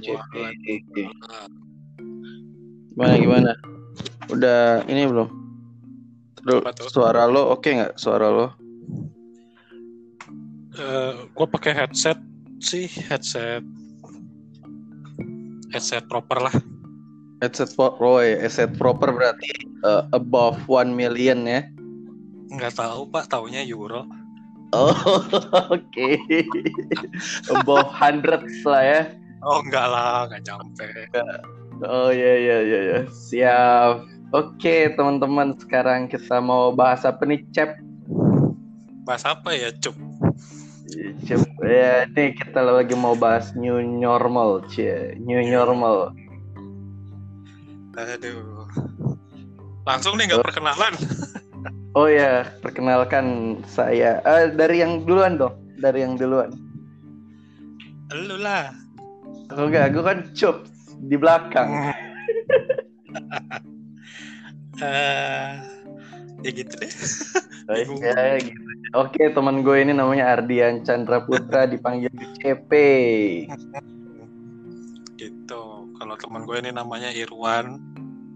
CP. Gimana gimana? Udah ini belum? Terus suara lo oke nggak? Suara lo? Eh, gue pakai headset sih, headset headset proper lah. Headset pro ya, headset proper berarti uh, above 1 million ya. Nggak tahu pak, taunya euro. Oh, oke. above 100 lah ya. Oh enggak lah, nggak nyampe. Oh iya iya iya iya. Siap. Oke, teman-teman, sekarang kita mau bahas apa nih, Cep? Bahas apa ya, Cup? Cep, ya, nih kita lagi mau bahas new normal, cie. New normal. Aduh. Langsung nih nggak perkenalan. Oh ya, perkenalkan saya. Eh, dari yang duluan dong, dari yang duluan. Lu lah. Oh enggak, gue kan cup di belakang. Eh, ya gitu deh. Oh, iya, gitu. Oke, teman gue ini namanya Ardian Chandra Putra dipanggil CP. Gitu. Kalau teman gue ini namanya Irwan,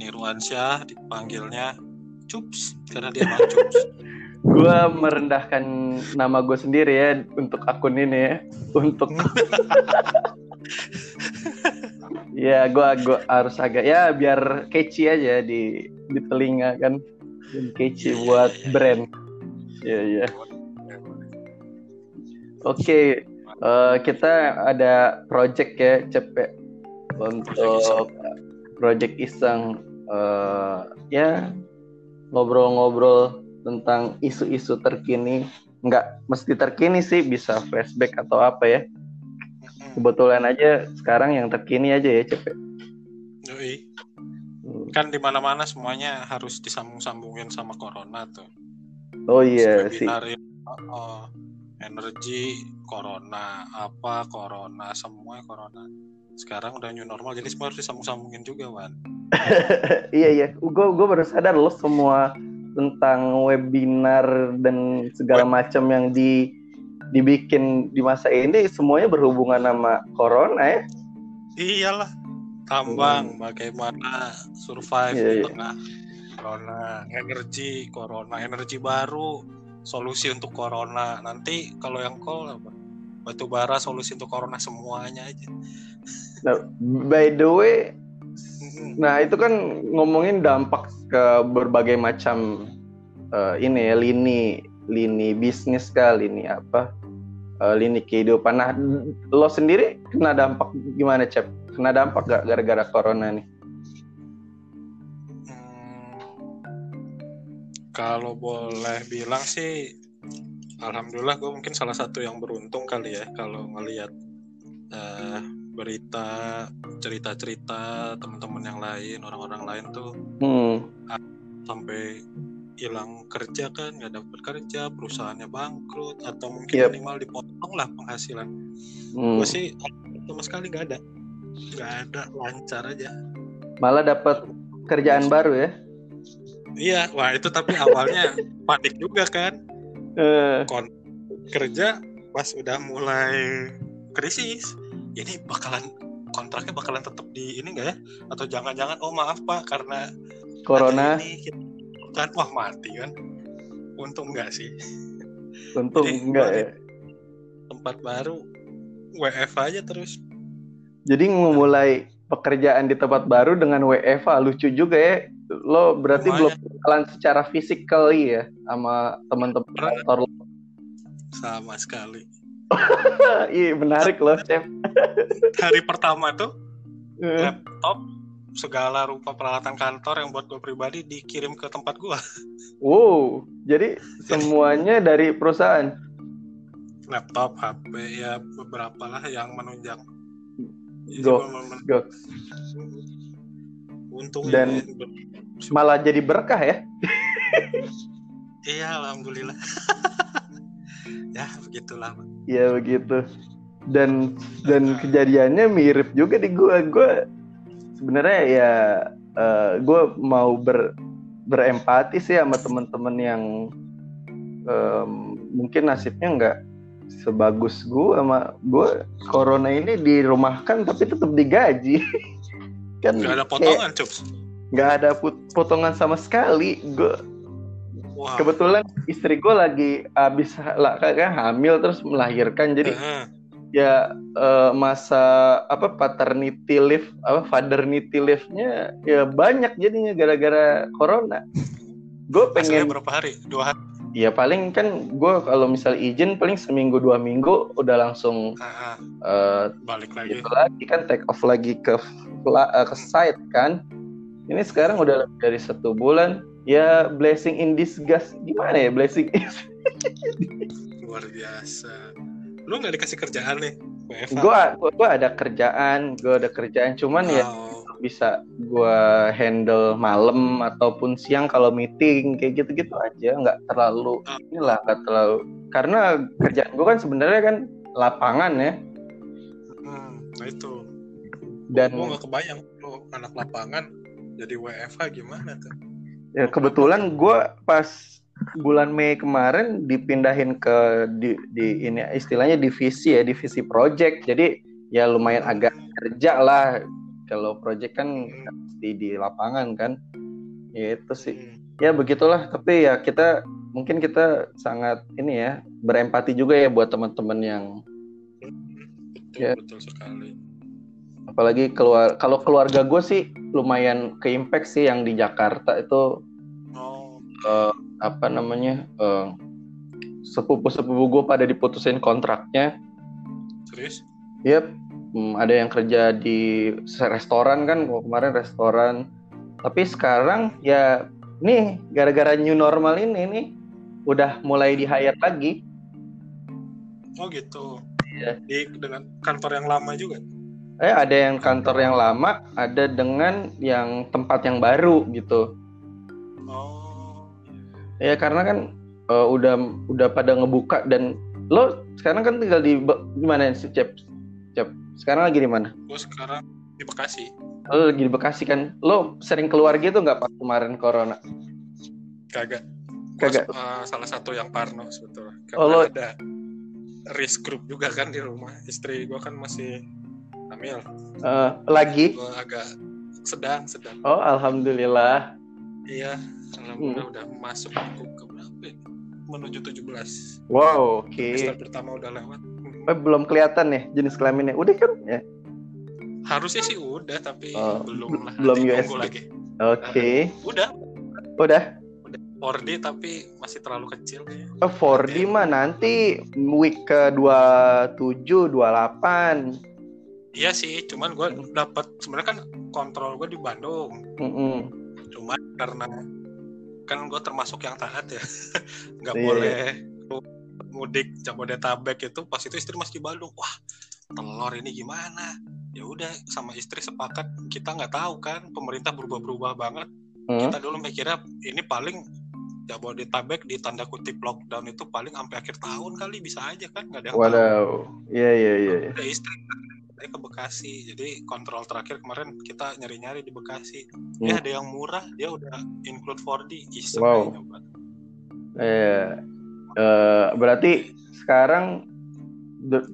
Irwan Syah, dipanggilnya Cups karena dia mau Cups. Gue merendahkan nama gue sendiri ya untuk akun ini ya. Untuk ya gue gua harus agak ya biar catchy aja di di telinga kan. Dan catchy buat brand. Iya iya. Oke, eh, kita ada project ya, cepet untuk project iseng eh, ya ngobrol-ngobrol tentang isu-isu terkini. Nggak mesti terkini sih, bisa flashback atau apa ya. Kebetulan aja sekarang yang terkini aja ya, cepet. Yoi. Kan di mana-mana semuanya harus disambung-sambungin sama corona tuh. Oh iya sih. Oh, energi corona, apa corona, semua corona. Sekarang udah new normal, jadi semua harus disambung-sambungin juga, Wan. iya iya, gue gue baru sadar loh semua tentang webinar dan segala macam yang di dibikin di masa ini semuanya berhubungan sama corona ya. Iyalah, tambang, bagaimana survive Iya, di iya. tengah corona, energi corona, energi baru, solusi untuk corona. Nanti kalau yang call apa? Batu bara solusi untuk corona semuanya aja. Nah, by the way, nah itu kan ngomongin dampak ke berbagai macam eh, ini ya lini lini bisnis kah, lini apa, eh, lini kehidupan. Nah, lo sendiri kena dampak gimana, Cep? Kena dampak gak gara-gara corona nih? Hmm, kalau boleh bilang sih, alhamdulillah gue mungkin salah satu yang beruntung kali ya kalau ngelihat eh, berita cerita-cerita teman-teman yang lain, orang-orang lain tuh Hmm. sampai hilang kerja kan, nggak dapat kerja, perusahaannya bangkrut atau mungkin Yep. minimal dipotong lah penghasilan. hmm. Gue sih sama sekali nggak ada, nggak ada lancar aja. Malah dapat kerjaan baru ya? Iya, wah itu tapi awalnya panik juga kan. Eh, kon kerja pas udah mulai krisis ini bakalan kontraknya bakalan tetap di ini enggak ya atau jangan-jangan oh maaf pak karena corona, ini kita- kan wah mati kan untung enggak sih untung Jadi, enggak ya. tempat baru WF aja terus Jadi memulai pekerjaan di tempat baru dengan WFA lucu juga ya. Lo berarti belum Lumayan. kenalan secara fisikal ya sama teman-teman kantor lo. sama sekali Iya menarik loh, Chef. hari pertama tuh laptop segala rupa peralatan kantor yang buat gue pribadi dikirim ke tempat gua Wow, jadi semuanya dari perusahaan. laptop HP ya beberapa lah yang menunjang Go. men- Go. untung Dan- ya, ber- Malah jadi berkah ya. iya alhamdulillah ya begitulah. Iya begitu. Dan dan kejadiannya mirip juga di gua. Gua sebenarnya ya eh, gua mau ber berempati sih sama teman-teman yang em, mungkin nasibnya nggak sebagus gue sama gue corona ini dirumahkan tapi tetap digaji kan Gak ada potongan, Cup. nggak ada potongan sama sekali gue Wah. kebetulan istri gue lagi habis lah kan hamil terus melahirkan jadi Heeh. Ya eh, masa apa paternity leave apa faternity leave-nya ya banyak jadinya gara-gara corona gue Hasilnya pengen berapa hari? Dua hari. ya paling kan gue kalau misal izin paling seminggu dua minggu udah langsung Ah, ah. eh, balik lagi. itu lagi kan take off lagi ke eh, ke site kan ini sekarang udah lebih dari satu bulan ya blessing in disguise gimana ya blessing Luar biasa. Lu nggak dikasih kerjaan nih, WFH? gue gua ada kerjaan gue ada kerjaan cuman ya Oh, bisa gua handle malam ataupun siang kalau meeting kayak gitu-gitu aja nggak terlalu Ah. inilah nggak terlalu karena kerjaan gua kan sebenarnya kan lapangan ya hmm, nah itu. dan Gue nggak kebayang lu anak lapangan jadi WFH gimana tuh? ya kebetulan gua pas bulan Mei kemarin dipindahin ke di, di ini istilahnya divisi ya divisi project. Jadi ya lumayan agak kerja lah. Kalau project kan di di lapangan kan. Ya itu sih. Hmm, ya begitulah. Tapi ya kita mungkin kita sangat ini ya berempati juga ya buat teman-teman yang betul Ya. betul sekali. apalagi keluar kalau keluarga gue sih lumayan ke impact sih yang di Jakarta itu. Oh, eh, apa namanya eh, sepupu-sepupu gue pada diputusin kontraknya serius? Yep, hmm, ada yang kerja di restoran kan, kemarin restoran. Tapi sekarang ya nih gara-gara new normal ini nih udah mulai di hire lagi. Oh gitu. Iya. Di dengan kantor yang lama juga. Eh ada yang kantor yang lama, ada dengan yang tempat yang baru gitu. Oh, Ya karena kan eh, udah udah pada ngebuka dan lo sekarang kan tinggal di mana sih Cep? Cep. Sekarang lagi di mana? gue sekarang di Bekasi. Lo lagi di Bekasi kan. Lo sering keluar gitu nggak pas kemarin corona? Kagak. Kagak. eh, salah satu yang parno sebetulnya. Karena Oh, lo- ada risk group juga kan di rumah. Istri gue kan masih hamil. Eh, lagi? Gue agak sedang sedang. Oh alhamdulillah. Iya, alhamdulillah Hmm. udah masuk ke, ke berapa? ya? Menuju 17. Wow, oke. Semester pertama udah lewat. Eh, belum kelihatan nih jenis kelaminnya. Udah kan? Ya. Harusnya sih udah, tapi Oh, belum lah. belum nunggu lagi. Oke. Udah, Udah. 4D tapi masih terlalu kecil kayaknya. Oh, 4D mah nanti week ke 27, 28. Iya sih, cuman gue dapat sebenarnya kan kontrol gue di Bandung. Mm-mm. Cuman karena kan gue termasuk yang taat ya, nggak Iya. boleh mudik Jabodetabek itu pas itu istri masih di Bandung. Wah, telur ini gimana? Ya udah sama istri sepakat kita nggak tahu kan pemerintah berubah-berubah banget. Hmm. Kita dulu mikirnya ini paling Jabodetabek di tanda kutip lockdown itu paling sampai akhir tahun kali bisa aja kan nggak ada. Wadaw. Iya, iya, iya. iya. Udah istri saya ke Bekasi jadi kontrol terakhir kemarin kita nyari-nyari di Bekasi Hmm. ya ada yang murah dia udah include 4D iseng Wow. nyoba. Eh, eh, berarti sekarang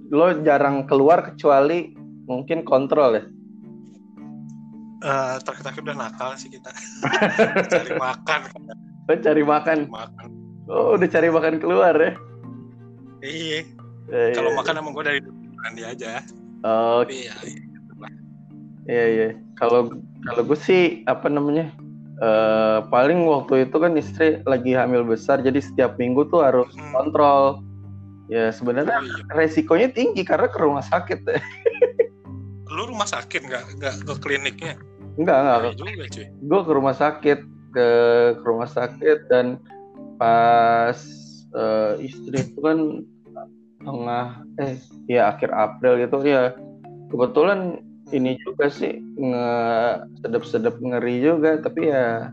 lo jarang keluar kecuali mungkin kontrol ya? Eh, terakhir-terakhir udah nakal sih kita cari makan Lo cari makan. makan Oh, udah cari makan keluar ya? iya Eh, kalau iya. makan emang gue dari dia aja Oh, tapi ya Iya iya. Kalau kalau gue sih apa namanya? eh paling waktu itu kan istri lagi hamil besar, jadi setiap minggu tuh harus hmm, kontrol. Ya sebenarnya oh iya. resikonya tinggi karena ke rumah sakit. ya. lu rumah sakit nggak nggak ke kliniknya Enggak enggak. Cuy Gue ke rumah sakit ke, ke rumah sakit dan pas eh, istri itu kan tengah eh ya akhir April gitu ya. Kebetulan ini juga sih nge sedep-sedep ngeri juga tapi ya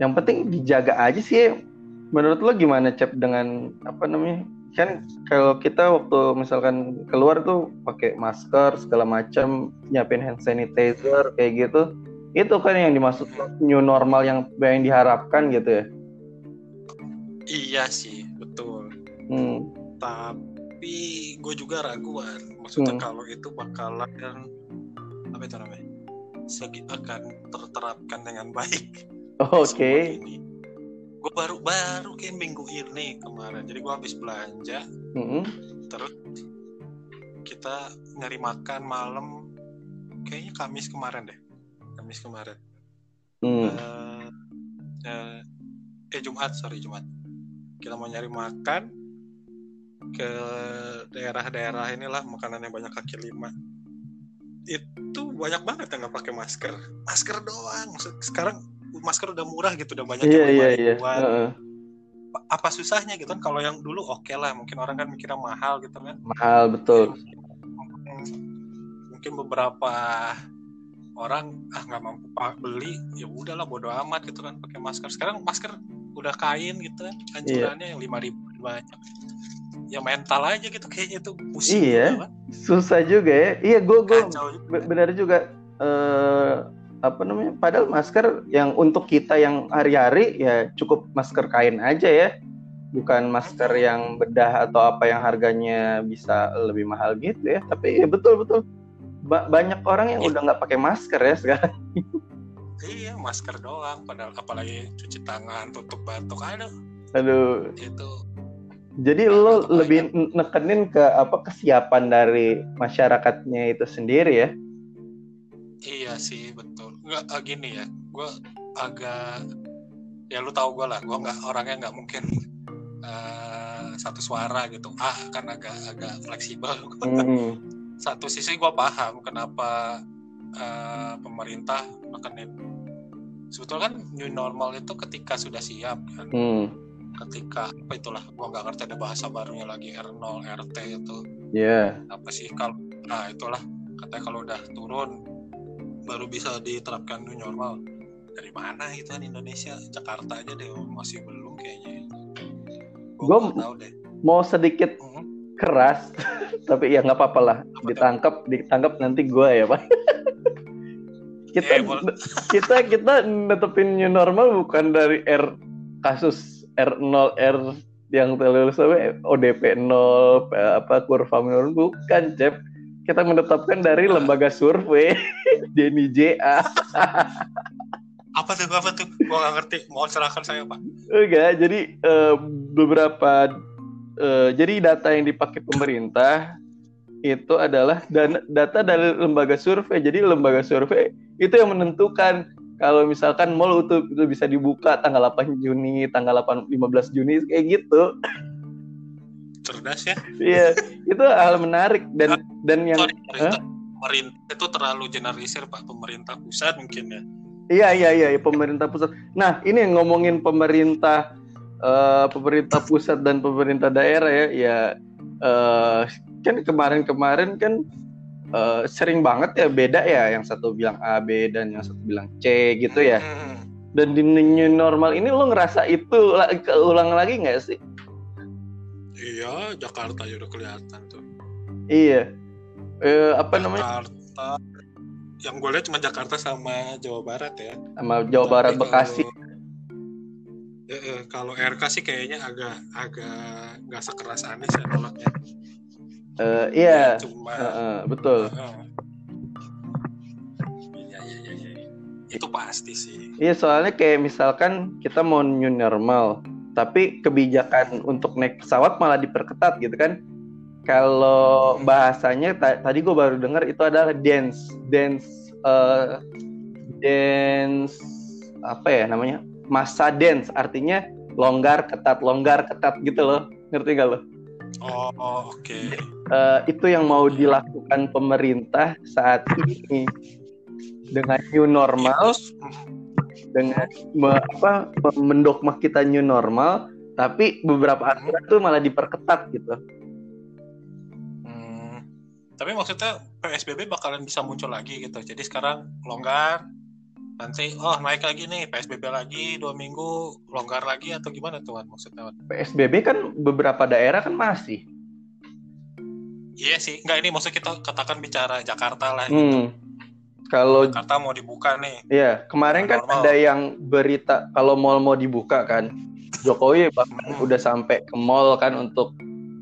yang penting dijaga aja sih. Menurut lo gimana cep dengan apa namanya? Kan kalau kita waktu misalkan keluar tuh pakai masker segala macam nyiapin hand sanitizer kayak gitu itu kan yang dimaksud new normal yang yang diharapkan gitu ya? Iya sih betul. Hmm. Ta- tapi gue juga raguan. Maksudnya Hmm. kalau itu bakalan apa itu namanya? Segi akan terterapkan dengan baik. Oke. gue baru baru kayak minggu ini kemarin. Jadi gue habis belanja. Mm-mm. terus kita nyari makan malam kayaknya Kamis kemarin deh. Kamis kemarin. Hmm. Eh, eh, eh Jumat sorry Jumat. Kita mau nyari makan ke daerah-daerah inilah makanan yang banyak kaki lima. Itu banyak banget yang nggak pakai masker. Masker doang. Se- sekarang masker udah murah gitu udah banyak Iya yang iya iya. ribuan. Heeh. apa susahnya gitu kan? Kalau yang dulu oke lah. Mungkin orang kan mikirnya mahal gitu kan. Mahal betul. mungkin beberapa orang ah nggak mampu beli ya udahlah bodo amat gitu kan pakai masker. Sekarang masker udah kain gitu kan anjurannya yang lima ribu banyak ya mental aja gitu kayaknya tuh pusing Iya. juga kan. Susah juga ya. Iya gue gue benar juga. Eh apa namanya? Padahal masker yang untuk kita yang hari-hari ya cukup masker kain aja ya. Bukan masker yang bedah atau apa yang harganya bisa lebih mahal gitu ya. Tapi ya betul betul. Ba- banyak orang yang Iya. udah nggak pakai masker ya sekarang. Iya masker doang. Padahal apalagi cuci tangan tutup batuk aduh. Aduh. Itu jadi Nah, lo lebih nekenin ke apa kesiapan dari masyarakatnya itu sendiri ya? Iya sih betul. Nggak ah, gini ya gue agak ya lu tahu gue lah gue nggak orangnya nggak mungkin eh, satu suara gitu. Ah kan agak agak fleksibel. Mm-mm. satu sisi gue paham kenapa eh, pemerintah nekenin. Sebetulnya kan new normal itu ketika sudah siap kan. Hmm. Ketika apa itulah gue nggak ngerti ada bahasa barunya lagi R0 RT itu. Ya apa sih kalau nah itulah. Katanya kalau udah turun baru bisa diterapkan new normal. Dari mana itu kan Indonesia? Jakarta aja deh masih belum kayaknya. Gue Gua- tahu deh. mau sedikit Mhm. keras tapi ya nggak apa-apa lah. Ditangkap ditangkap nanti gue ya pak. Kita boleh. kita kita netepin new normal bukan dari R kasus R0 R yang terlalu sampai ODP 0 apa kurva menurun bukan cep kita menetapkan dari lembaga survei Denny JA apa tuh apa tuh? Gue nggak ngerti. Mau serahkan saya pak. Enggak jadi eh, beberapa eh, jadi data yang dipakai pemerintah itu adalah dan data dari lembaga survei. Jadi lembaga survei itu yang menentukan kalau misalkan mall itu, itu bisa dibuka tanggal 8 Juni, tanggal 8 15 Juni kayak gitu. cerdas ya. Iya, itu hal menarik. Dan dan yang sorry pemerintah, pemerintah itu terlalu generalisir pak. Pemerintah pusat mungkin ya. Iya iya iya iya, pemerintah pusat. Nah, ini yang ngomongin pemerintah eh, pemerintah pusat dan pemerintah daerah ya, ya eh, kan kemarin-kemarin kan eh, sering banget ya beda ya, yang satu bilang A B dan yang satu bilang C gitu ya. Hmm. Dan di new normal ini lo ngerasa itu la- keulang lagi nggak sih? iya Jakarta ya udah kelihatan tuh Iya. Eh, apa namanya? Jakarta yang gue lihat cuma Jakarta sama Jawa Barat ya Sama Jawa Barat Tapi Bekasi. kalau- Eh, eh, kalau RK sih kayaknya agak agak nggak sekeras Anies ya nolaknya. Eh, iya. Cuma Heeh, betul. Iya, iya, iya, iya. Itu pasti sih. Iya soalnya kayak misalkan kita mau new normal, tapi kebijakan untuk naik pesawat malah diperketat gitu kan. Kalau Hmm. bahasanya ta- tadi gue baru dengar itu adalah dance, dance, eh, dance apa ya namanya? Masa dance, artinya longgar ketat, longgar ketat gitu loh. Ngerti gak lo? Oh, oke. Eh, itu yang mau dilakukan pemerintah saat ini. Dengan new normal. Dengan me- apa mendogma kita new normal. Tapi beberapa aturan tuh malah diperketat gitu. Hmm, tapi maksudnya PSBB bakalan bisa muncul lagi gitu. Jadi sekarang longgar, nanti oh naik lagi nih PSBB lagi dua minggu longgar lagi atau gimana tuh Wan? maksudnya? Wan? PSBB kan beberapa daerah kan masih Iya sih, nggak ini maksud kita katakan bicara Jakarta lah. gitu. hmm. kalau Jakarta mau dibuka nih. ya kemarin kan Normal. ada yang berita kalau mall mau dibuka kan Jokowi bahkan Hmm. udah sampai ke mall kan untuk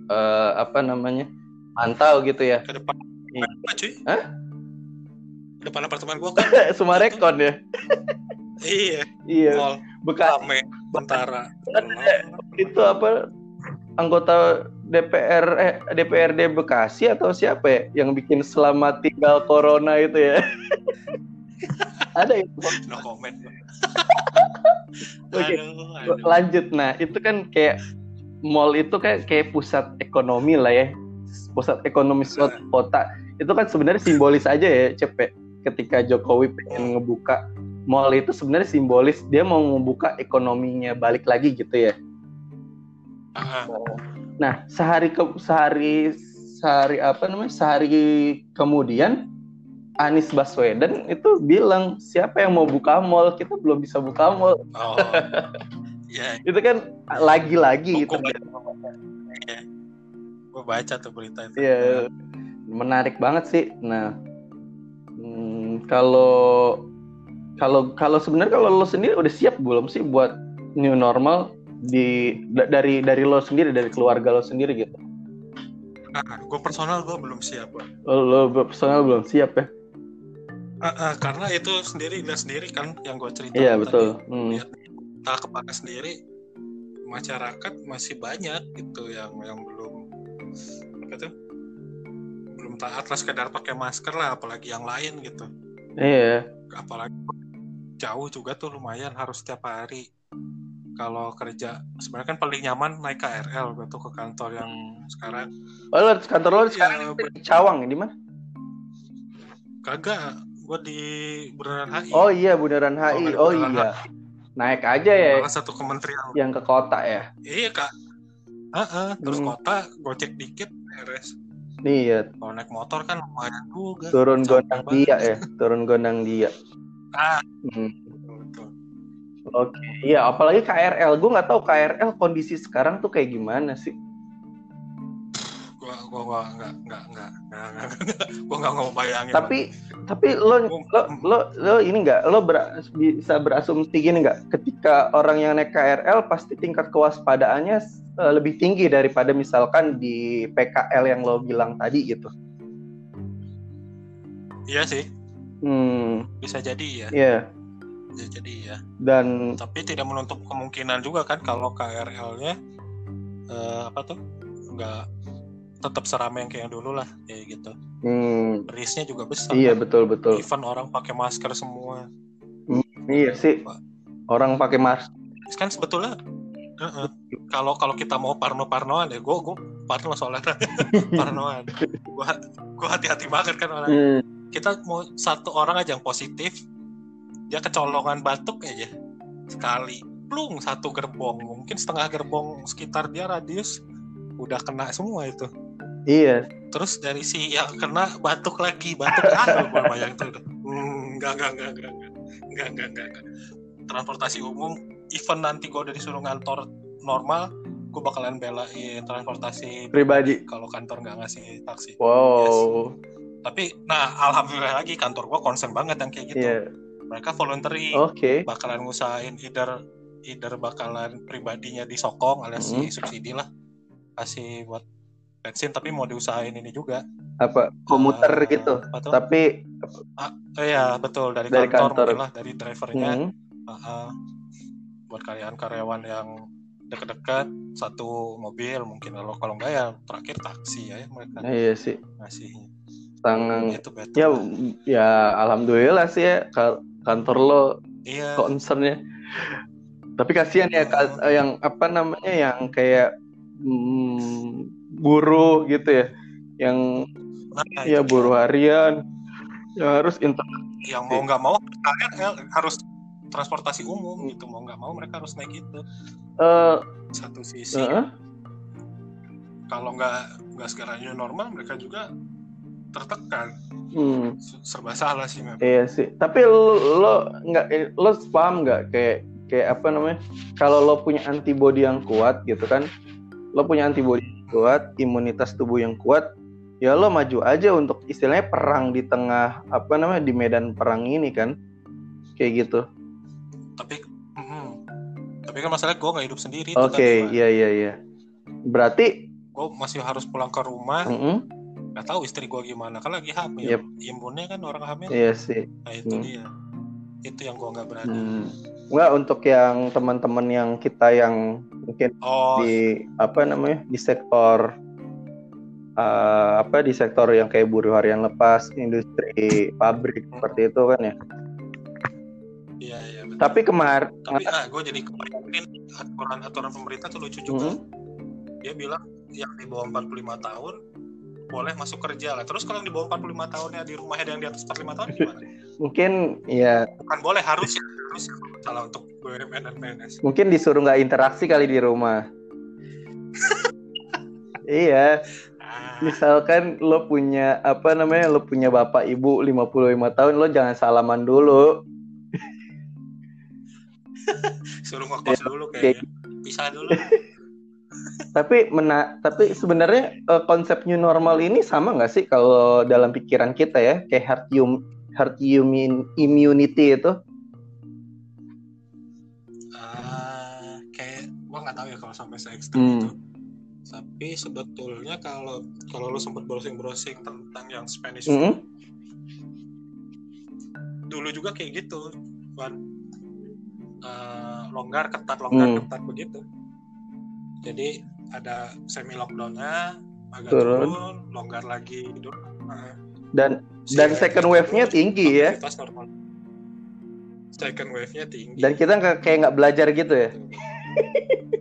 eh, apa namanya mantau gitu ya ke depan Iya. apa cuy Hah? Depan apartemen gua kan. Sumarekon ya? Iya. Iya. Mall. Bekas. Tentara. Itu apa anggota DPR eh, DPRD Bekasi atau siapa ya yang bikin selamat tinggal corona itu ya? Ada itu. No comment. Oke. aduh. lanjut. Nah itu kan kayak mall itu kayak kayak pusat ekonomi lah ya. Pusat ekonomi suatu kota. Itu kan sebenarnya simbolis aja ya cepet ketika Jokowi pengen ngebuka mall itu sebenarnya simbolis dia mau ngebuka ekonominya balik lagi gitu ya. Ah, nah sehari ke sehari sehari apa namanya sehari kemudian Anies Baswedan itu bilang siapa yang mau buka mall? Kita belum bisa buka mall. Oh. Ya itu kan lagi-lagi gue terjadi baca, tuh berita itu. Iya, menarik banget sih. Nah, kalau kalau kalau sebenarnya kalau lo sendiri udah siap belum sih buat new normal di da- dari dari lo sendiri dari keluarga lo sendiri gitu? Ah, gue personal gue belum siap Bang. Lo, lo personal belum siap ya? Ah, ah, karena itu sendiri lihat sendiri kan yang gue cerita Iya tadi. betul. Hmm. lihat tak kepala sendiri masyarakat masih banyak gitu yang yang belum apa tuh belum taat lah sekedar pakai masker lah apalagi yang lain gitu Iya. apalagi jauh juga tuh lumayan harus setiap hari kalau kerja sebenarnya kan paling nyaman naik KRL gue tuh ke kantor yang sekarang Oh, lo, kantor lo sekarang ya, di Cawang di mana? kagak gue di Bundaran HI Oh iya Bundaran HI. Oh, Oh iya. Naik aja ya salah satu kementerian yang ke kota ya. iya kak Heeh, terus Hmm. kota gocek dikit beres Iya, Kalau naik motor kan lumayan juga. turun gondang dia ya, turun gondang dia. Ah, Hmm. Oke, iya apalagi KRL. Gue nggak tahu KRL kondisi sekarang tuh kayak gimana sih. Gua gua gua enggak enggak enggak enggak enggak, enggak. gua enggak mau bayangin. Tapi tapi lo lo lo, lo ini nggak lo ber- bisa berasumsi gini nggak? Ketika orang yang naik KRL pasti tingkat kewaspadaannya eh, lebih tinggi daripada misalkan di PKL yang lo bilang tadi gitu. Iya sih, Hmm, bisa jadi ya. iya. Bisa jadi ya. Dan Tapi tidak menutup kemungkinan juga kan kalau KRL-nya eh, apa tuh? Enggak tetap seramai yang kayak dulu lah kayak gitu. hmm, Risknya juga besar. iya kan. betul betul. Even orang pakai masker semua. Iya sih. Orang pakai masker. Kan sebetulnya Heeh. kalau kalau kita mau parno-parnoan ya, gue gue parno soalnya parnoan. Gue gue hati-hati banget kan orang. Hmm, Kita mau satu orang aja yang positif, dia kecolongan batuk aja sekali, plung satu gerbong, mungkin setengah gerbong sekitar dia radius udah kena semua itu. Iya. Terus dari si yang kena batuk lagi, batuk ah gue bayang itu udah. Hmm, enggak, enggak, enggak, enggak, enggak, enggak, enggak, enggak, enggak. Transportasi umum, even nanti gue udah disuruh ngantor normal, gue bakalan belain transportasi Pribadi. kalau kantor nggak ngasih taksi. Wow. Tapi, nah alhamdulillah lagi kantor gue concern banget yang kayak gitu. Iya. Mereka voluntary, Oke. bakalan ngusahain either either bakalan pribadinya disokong alias si subsidi lah kasih buat bensin tapi mau diusahain ini juga Apa komuter Eh, gitu. tuh? Tapi Eh, Iya betul dari, Dari kantor, kantor. lah dari drivernya hmm, uh-uh. buat karyawan-karyawan yang dekat-dekat satu mobil mungkin kalau kalau enggak ya terakhir taksi ya mereka iya sih. ngasihnya Sangat itu better ya ya alhamdulillah sih ya ka- kantor lo iya concernnya. Tapi kasihan ya ka- yang apa namanya yang kayak hmm, buruh gitu ya. Yang nah, ya itu buruh harian. Yang harus inter yang mau nggak mau KRL harus transportasi umum gitu. Mau nggak mau mereka harus naik itu eh, satu sisi. eh, kalau nggak nggak new normal mereka juga tertekan. Hmm. serba salah sih memang. Iya sih. Tapi lo, lo nggak lo paham nggak? Kayak kayak apa namanya? Kalau lo punya antibodi yang kuat gitu kan, lo punya antibodi yang kuat, imunitas tubuh yang kuat, ya lo maju aja untuk istilahnya perang di tengah apa namanya di medan perang ini kan, kayak gitu. tapi mm, tapi kan masalahnya gue nggak hidup sendiri itu Oke, Pak. iya iya iya. Berarti gue masih harus pulang ke rumah Mm -mm. nggak tahu istri gue gimana kan lagi hamil Yep. imunnya kan orang hamil Iya sih. nah itu Hmm. dia itu yang gue nggak berani Hmm. Nggak untuk yang teman-teman yang kita yang mungkin oh di apa namanya di sektor eh, apa di sektor yang kayak buruh harian lepas, industri pabrik seperti itu kan ya. iya iya betul. Tapi kemar tapi ah gue jadi kebayangin aturan aturan pemerintah tuh lucu juga Mhm. dia bilang yang di bawah 45 tahun boleh masuk kerja lah. Terus kalau yang di bawah 45 tahunnya di rumahnya ada yang di atas 45 tahun gimana? Mungkin ya bukan boleh harus ya. Harus ya. Salah untuk BUMN dan PNS mungkin disuruh nggak interaksi kali di rumah. iya, ah, misalkan lo punya apa namanya lo punya bapak ibu 55 tahun lo jangan salaman dulu. suruh ngekos dulu Oke. kayaknya pisah dulu Tapi mena tapi sebenarnya eh, konsep new normal ini sama nggak sih kalau dalam pikiran kita ya kayak herd hum herd human immunity itu? Ah, kayak gua nggak tahu ya kalau sampai se ekstrem Hmm. itu tapi sebetulnya kalau kalau lu sempat browsing-browsing tentang yang Spanish Mm-mm. dulu juga kayak gitu Wan. Eh, longgar ketat longgar Hmm. ketat begitu jadi ada semi lockdownnya agak Turun. turun, longgar lagi gitu Nah, Dan dan second wave-nya tinggi ya. normal. second wave-nya tinggi Dan kita nggak kayak nggak belajar gitu ya.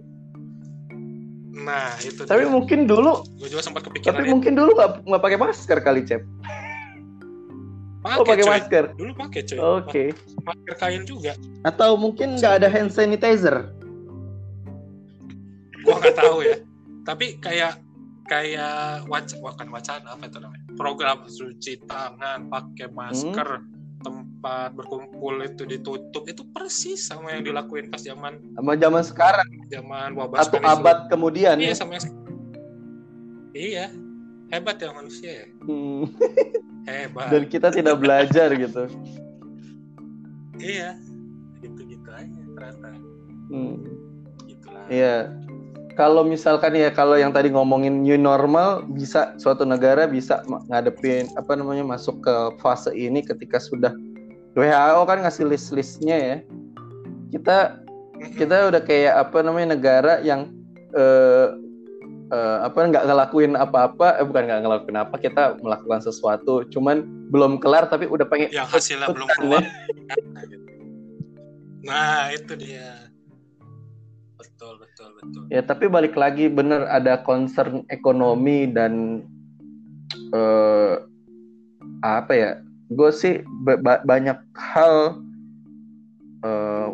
nah itu Tapi dia. mungkin dulu, gue juga sempat kepikiran tapi itu. mungkin dulu nggak nggak pakai masker kali cep. Oh pakai masker. dulu pakai cuy Oke. masker kain juga Atau mungkin nggak ada hand sanitizer. Nggak tahu ya tapi kayak kayak wac bukan wacana apa itu namanya program cuci tangan pakai masker tempat berkumpul itu ditutup itu persis sama yang dilakuin pas zaman Sama zaman sekarang zaman wabah flu. abad kemudian. iya ya. sama yang iya hebat ya manusia ya Hmm. hebat Dan kita tidak belajar gitu. iya gitu gitu aja ternyata Hmm. gitulah Iya. Kalau misalkan ya kalau yang tadi ngomongin new normal bisa suatu negara bisa ngadepin apa namanya masuk ke fase ini ketika sudah WHO kan ngasih list-listnya ya. Kita kita udah kayak apa namanya negara yang eh, eh, apa nggak ngelakuin apa-apa, eh, bukan nggak ngelakuin apa, kita melakukan sesuatu, cuman belum kelar tapi udah pengen yang hasilnya belum keluar nah itu dia betul betul betul Ya tapi balik lagi bener ada concern ekonomi dan eh apa ya? Gue sih ba- ba- banyak hal eh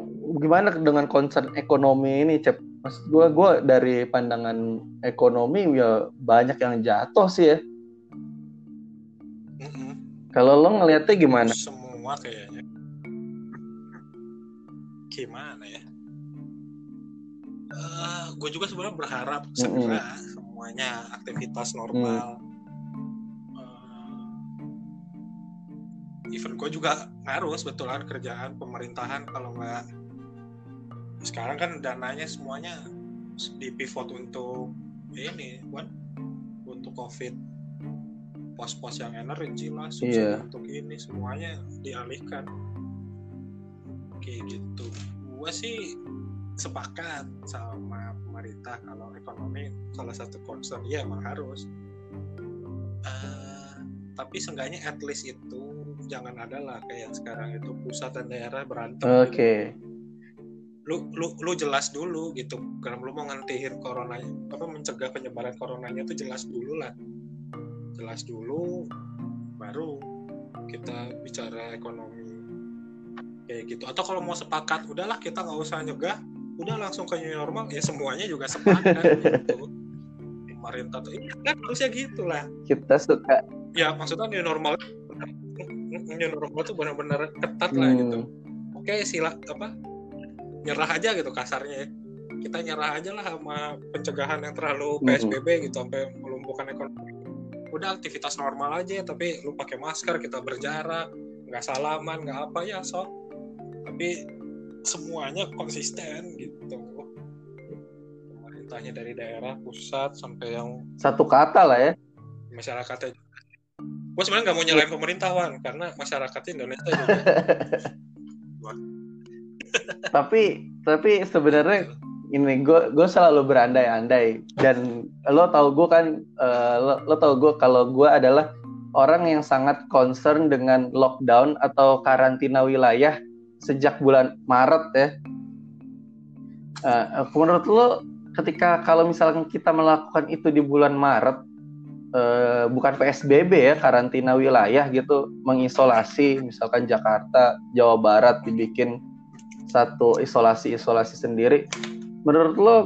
gimana dengan concern ekonomi ini, cep. Maksud gue, gue dari pandangan ekonomi ya banyak yang jatuh sih ya. Mm-mm. Kalau lo ngeliatnya gimana? semua kayaknya gimana ya gue juga sebenarnya berharap segera semuanya aktivitas normal. Eh, even gue juga ngaruh sebetulnya kerjaan pemerintahan kalau nggak sekarang kan dananya semuanya di pivot untuk ini buat untuk covid. Pos-pos yang energi lah subsidi Iya. untuk ini semuanya dialihkan. Kayak gitu. Gue sih sepakat sama pemerintah kalau ekonomi salah satu concern ya emang harus. Eh, tapi seenggaknya at least itu jangan ada lah kayak sekarang itu pusat dan daerah berantem Oke. lu lu lu jelas dulu gitu. Karena lu mau ngentihin corona apa mencegah penyebaran coronanya itu jelas dulu lah. Jelas dulu baru kita bicara ekonomi kayak gitu. Atau kalau mau sepakat udahlah kita nggak usah nyegah udah langsung ke new normal ya semuanya juga sepakat gitu. Pemerintah tuh iya kan harusnya gitulah. Kita suka. ya maksudnya new normal new normal tuh benar-benar ketat lah gitu. Hmm, oke sila apa nyerah aja gitu kasarnya ya. kita nyerah aja lah sama pencegahan yang terlalu psbb gitu sampai melumpuhkan ekonomi. Udah aktivitas normal aja tapi lu pakai masker kita berjarak nggak salaman nggak apa ya sok tapi semuanya konsisten gitu. Pemerintah entahnya dari daerah pusat sampai yang satu kata lah ya. masyarakatnya gue sebenarnya nggak mau nyalain pemerintah Wan karena masyarakatnya Indonesia juga. Tapi tapi sebenarnya ini gue gue selalu berandai-andai. Dan lo tau gue kan uh, lo, lo tau gue kalau gue adalah orang yang sangat concern dengan lockdown atau karantina wilayah sejak bulan Maret ya. Uh, menurut lo ketika kalau misalkan kita melakukan itu di bulan Maret uh, bukan PSBB ya karantina wilayah gitu mengisolasi misalkan Jakarta Jawa Barat dibikin satu isolasi-isolasi sendiri. Menurut lo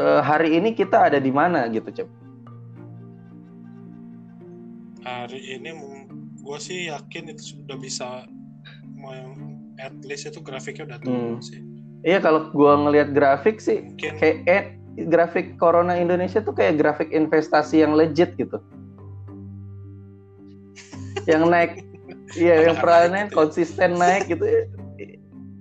uh, hari ini kita ada di mana gitu, Cep? Hari ini gue sih yakin itu sudah bisa at least itu grafiknya udah turun hmm. sih. Iya kalau gue ngelihat grafik sih Mungkin... kayak eh, grafik Corona Indonesia tuh kayak grafik investasi yang legit gitu. yang naik, iya yang perannya gitu ya. konsisten naik gitu.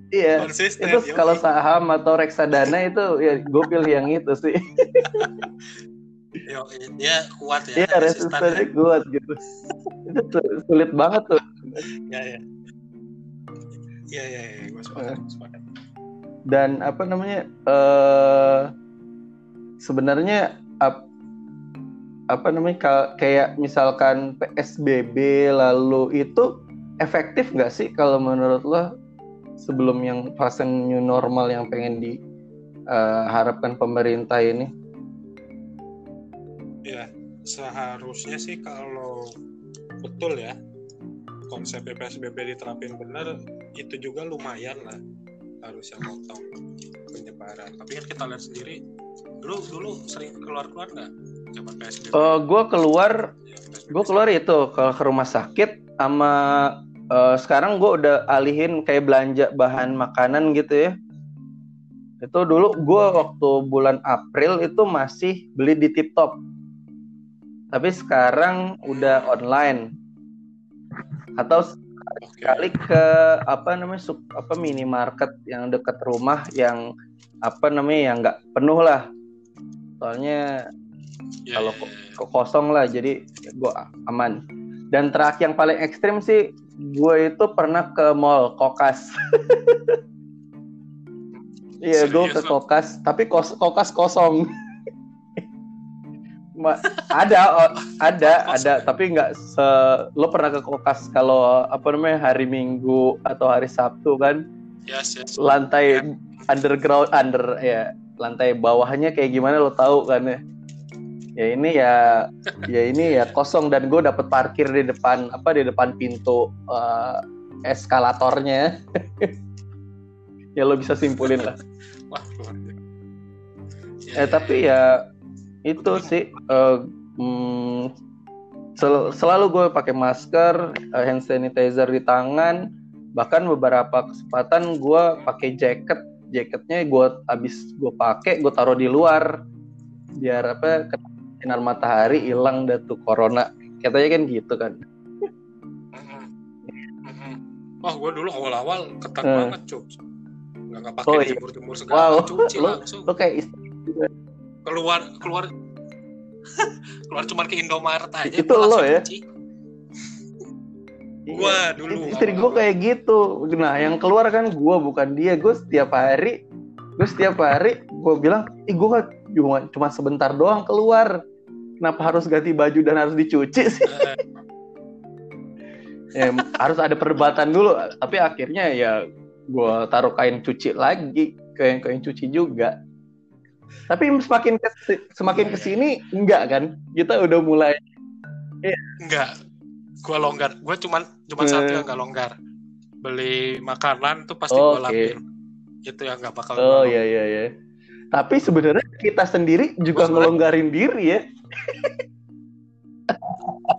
Iya. Konsisten, itu kalau saham atau reksadana itu ya gue pilih yang itu sih. Yo, dia kuat ya. Iya, resistennya ya. kuat gitu. itu sulit banget tuh. Ya, ya. Iya, iya, iya, gue sepakat, sepakat. Dan apa namanya? uh, sebenarnya ap, apa namanya kayak misalkan PSBB lalu itu efektif nggak sih kalau menurut lo sebelum yang fase new normal yang pengen diharapkan uh, pemerintah ini? Ya, seharusnya sih kalau betul ya konsep PSBB diterapin benar itu juga lumayan lah harusnya motong penyebaran. Tapi kan kita lihat sendiri dulu dulu sering keluar keluar nggak? Zaman PSBB? Uh, gue keluar, ya, gue keluar itu ke, ke rumah sakit sama uh, sekarang gue udah alihin kayak belanja bahan makanan gitu ya. Itu dulu gue waktu bulan April itu masih beli di Tip Top tapi sekarang udah online. Atau sekali ke apa namanya sub, apa minimarket yang dekat rumah yang apa namanya yang nggak penuh lah. Soalnya yeah, kalau yeah, yeah. kosong lah jadi ya gue aman. Dan terakhir yang paling ekstrim sih gue itu pernah ke mall kokas. Iya gue ke kokas tapi kos kokas kosong ada oh, ada ada. Tapi nggak se lo pernah ke kokas kalau apa namanya hari minggu atau hari sabtu kan? Yes, yes. lantai yeah. underground under ya lantai bawahnya kayak gimana lo tahu kan ya? Ya ini ya ya ini ya kosong dan gue dapet parkir di depan apa di depan pintu uh, eskalatornya. Ya lo bisa simpulin lah. Ya, eh tapi ya itu sih uh, hmm, sel selalu gue pakai masker uh, hand sanitizer di tangan bahkan beberapa kesempatan gue pakai jaket jaketnya gue abis gue pakai gue taruh di luar biar apa sinar matahari hilang dah tuh corona katanya kan gitu kan Wah, gue dulu awal-awal ketat uh. banget, cuy. Gak, gak pakai oh, iya. jemur-jemur segala, wow. cuci lo, langsung. Lo kayak istri. Keluar, keluar, keluar cuma ke Indomaret aja. Itu lo ya? Cuci. Gua iya. dulu. Istri gue kayak gitu. Nah, yang keluar kan gue bukan dia. Gue setiap hari, gue setiap hari gue bilang, ih gue cuma cuma sebentar doang keluar kenapa harus ganti baju dan harus dicuci sih ya, harus ada perdebatan dulu tapi akhirnya ya gue taruh kain cuci lagi kain kain cuci juga tapi semakin ke, semakin ke sini enggak kan kita udah mulai ya. enggak gue longgar gue cuman cuma hmm. satu yang enggak longgar beli makanan tuh pasti oh, gue okay. itu yang nggak bakal oh iya iya iya tapi sebenarnya kita sendiri juga ngelonggarin diri ya.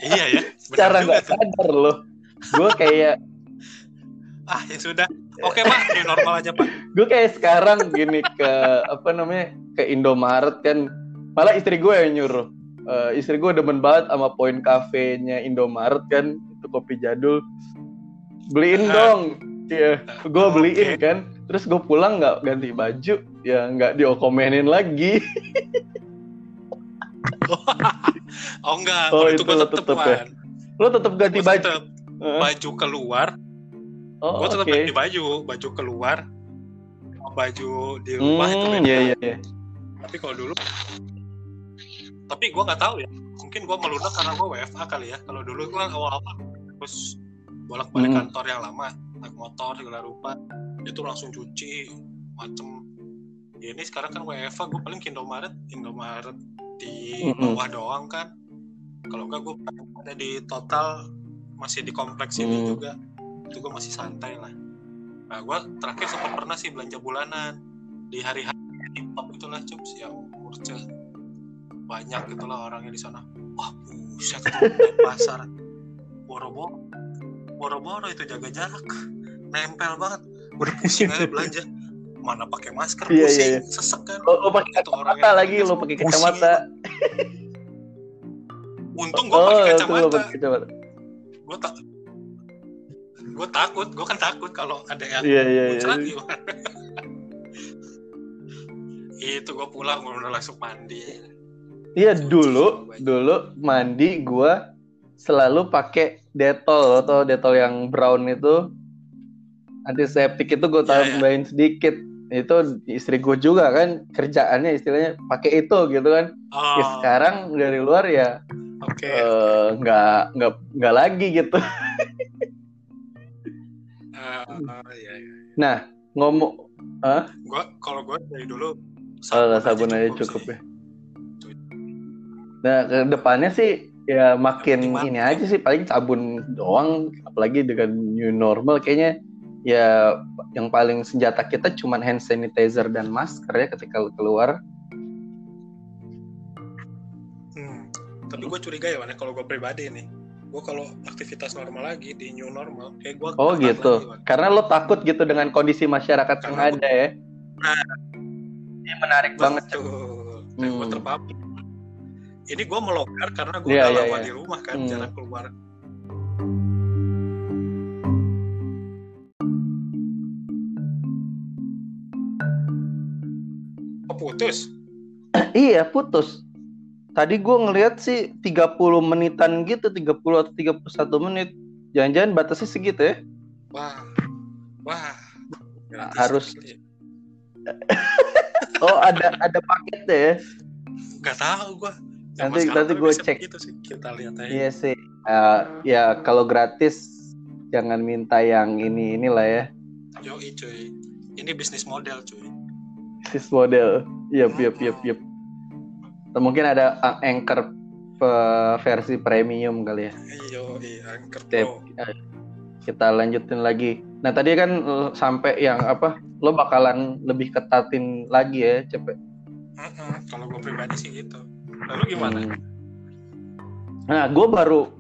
iya ya. Secara nggak sadar loh. Gue kayak ah ya sudah oke pak normal aja pak gue kayak sekarang gini ke apa namanya ke Indomaret kan malah istri gue yang nyuruh uh, istri gue demen banget sama poin kafenya Indomaret kan itu kopi jadul beliin uh. dong Iya, gue beliin Oke. kan. Terus gue pulang nggak ganti baju, ya nggak diokomenin lagi. oh enggak, Oh, kalau itu itu gue tetep tetep ya? Lo tetap ganti Gua baju. tetep baju keluar, Oh, gue tetap ganti baju, baju keluar, baju di rumah itu Hmm, beda. iya iya iya. Tapi kalau dulu, tapi gue nggak tahu ya. Mungkin gue melunak karena gue WFA kali ya. Kalau dulu gue awal-awal terus bolak-balik Hmm. kantor yang lama, naik motor segala rupa, itu langsung cuci macem. Ya, ini sekarang kan WFA gue paling Indomaret, Indomaret di Mm-mm. bawah doang kan. Kalau enggak gue ada di total masih di kompleks ini Hmm. juga. Itu gue masih santai lah. Nah gue terakhir sempat pernah sih belanja bulanan. Di hari-hari TikTok itulah cups yang murce banyak itulah orangnya di sana. Wah buset itu naik pasar. Boro-boro. Boro-boro itu jaga jarak. Nempel banget. Udah pusing aja belanja. Mana pakai masker Iya, pusing iya. sesek kan. Lo, lo pakai Itu orangnya. kacamata lagi, lo pakai kacamata. untung gue Oh, pakai kacamata pakai kacamata. gue tak gue takut gue kan takut kalau ada yang Iya iya iya. muncrat gimana itu gue pulang gue udah langsung mandi Iya Cuci dulu, dulu mandi gua selalu pakai detol atau detol yang brown itu antiseptik itu gue Iya, iya. tambahin sedikit. Itu istri gue juga kan kerjaannya istilahnya pakai itu gitu kan. oh Ya, sekarang dari luar ya oke eh, nggak nggak nggak lagi gitu. Eh, eh, iya, iya. Nah ngomong gue kalau gue dari dulu oh, sabun aja cukup ya. Nah ke depannya sih ya makin penting ini aja sih paling sabun doang apalagi dengan new normal kayaknya ya yang paling senjata kita cuman hand sanitizer dan masker ya ketika lu keluar Hmm. Tapi gue curiga ya, Wan, ya, kalau gue pribadi nih. Gue kalau aktivitas normal lagi di new normal, kayak gue oh gitu karena lo takut gitu dengan kondisi masyarakat yang Karena ada ya ini menarik banget. Betul. Dan gue Hmm. terpapar. Ini gue melonggar karena gue Iya, udah lama iya. di rumah kan, Hmm. jarang keluar. Oh, putus. iya putus tadi gue ngelihat sih 30 menitan gitu 30 atau 31 menit jangan-jangan batasnya segitu ya Wah, wah. Gratis Harus- kali ya. oh ada ada paket deh ya Gak tahu gue. Nanti- nanti gua cek. Gitu sih. Kita lihat aja. Iya sih. Eh, ya kalau gratis jangan minta yang ini inilah ya. Yoi cuy. Ini bisnis model cuy. Sis model. Yep, yep, yep, yep. Atau mungkin ada uh, anchor eh, versi premium kali ya. Yoi, Anchor. Pro. Eh, Kita lanjutin lagi. Nah tadi kan eh, sampai yang apa? Lo bakalan lebih ketatin lagi ya, cepet. Kalau gue pribadi sih gitu. Lalu gimana? Hmm. Nah, gue baru